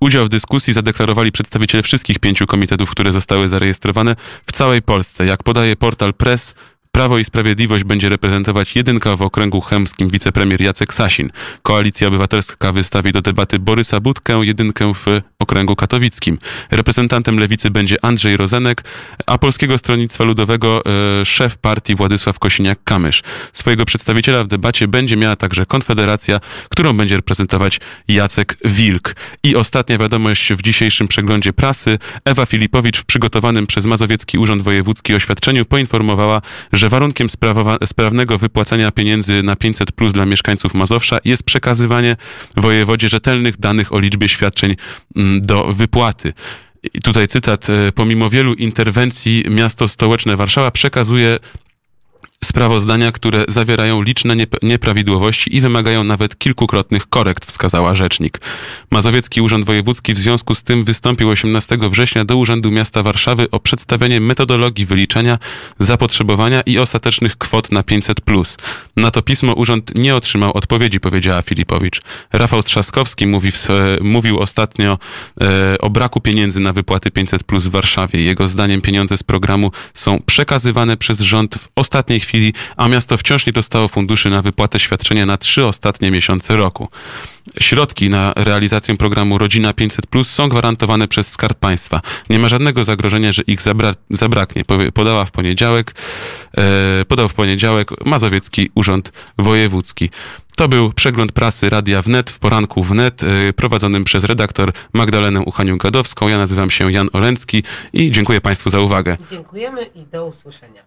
Speaker 8: Udział w dyskusji zadeklarowali przedstawiciele wszystkich pięciu komitetów, które zostały zarejestrowane w całej Polsce. Jak podaje portal Press, Prawo i Sprawiedliwość będzie reprezentować jedynka w okręgu chemskim wicepremier Jacek Sasin. Koalicja Obywatelska wystawi do debaty Borysa Budkę, jedynkę w okręgu katowickim. Reprezentantem lewicy będzie Andrzej Rozenek, a Polskiego Stronnictwa Ludowego e, szef partii Władysław Kosiniak-Kamysz. Swojego przedstawiciela w debacie będzie miała także Konfederacja, którą będzie reprezentować Jacek Wilk. I ostatnia wiadomość w dzisiejszym przeglądzie prasy. Ewa Filipowicz w przygotowanym przez Mazowiecki Urząd Wojewódzki oświadczeniu poinformowała, że warunkiem sprawowa- sprawnego wypłacania pieniędzy na 500 plus dla mieszkańców Mazowsza jest przekazywanie wojewodzie rzetelnych danych o liczbie świadczeń mm, do wypłaty. I tutaj cytat, e, pomimo wielu interwencji miasto stołeczne Warszawa przekazuje sprawozdania, które zawierają liczne niep- nieprawidłowości i wymagają nawet kilkukrotnych korekt, wskazała rzecznik. Mazowiecki Urząd Wojewódzki w związku z tym wystąpił 18 września do Urzędu Miasta Warszawy o przedstawienie metodologii wyliczania zapotrzebowania i ostatecznych kwot na 500+. Na to pismo urząd nie otrzymał odpowiedzi, powiedziała Filipowicz. Rafał Trzaskowski mówi w, mówił ostatnio e, o braku pieniędzy na wypłaty 500+ w Warszawie. Jego zdaniem pieniądze z programu są przekazywane przez rząd w ostatniej chwili, a miasto wciąż nie dostało funduszy na wypłatę świadczenia na trzy ostatnie miesiące roku. Środki na realizację programu Rodzina 500 Plus są gwarantowane przez Skarb Państwa. Nie ma żadnego zagrożenia, że ich zabra zabraknie, podała w poniedziałek, e, podał w poniedziałek Mazowiecki Urząd Wojewódzki. To był przegląd prasy Radia Wnet w poranku Wnet, e, prowadzonym przez redaktor Magdalenę Uchanią-Gadowską. Ja nazywam się Jan Olęcki i dziękuję Państwu za uwagę.
Speaker 1: Dziękujemy i do usłyszenia.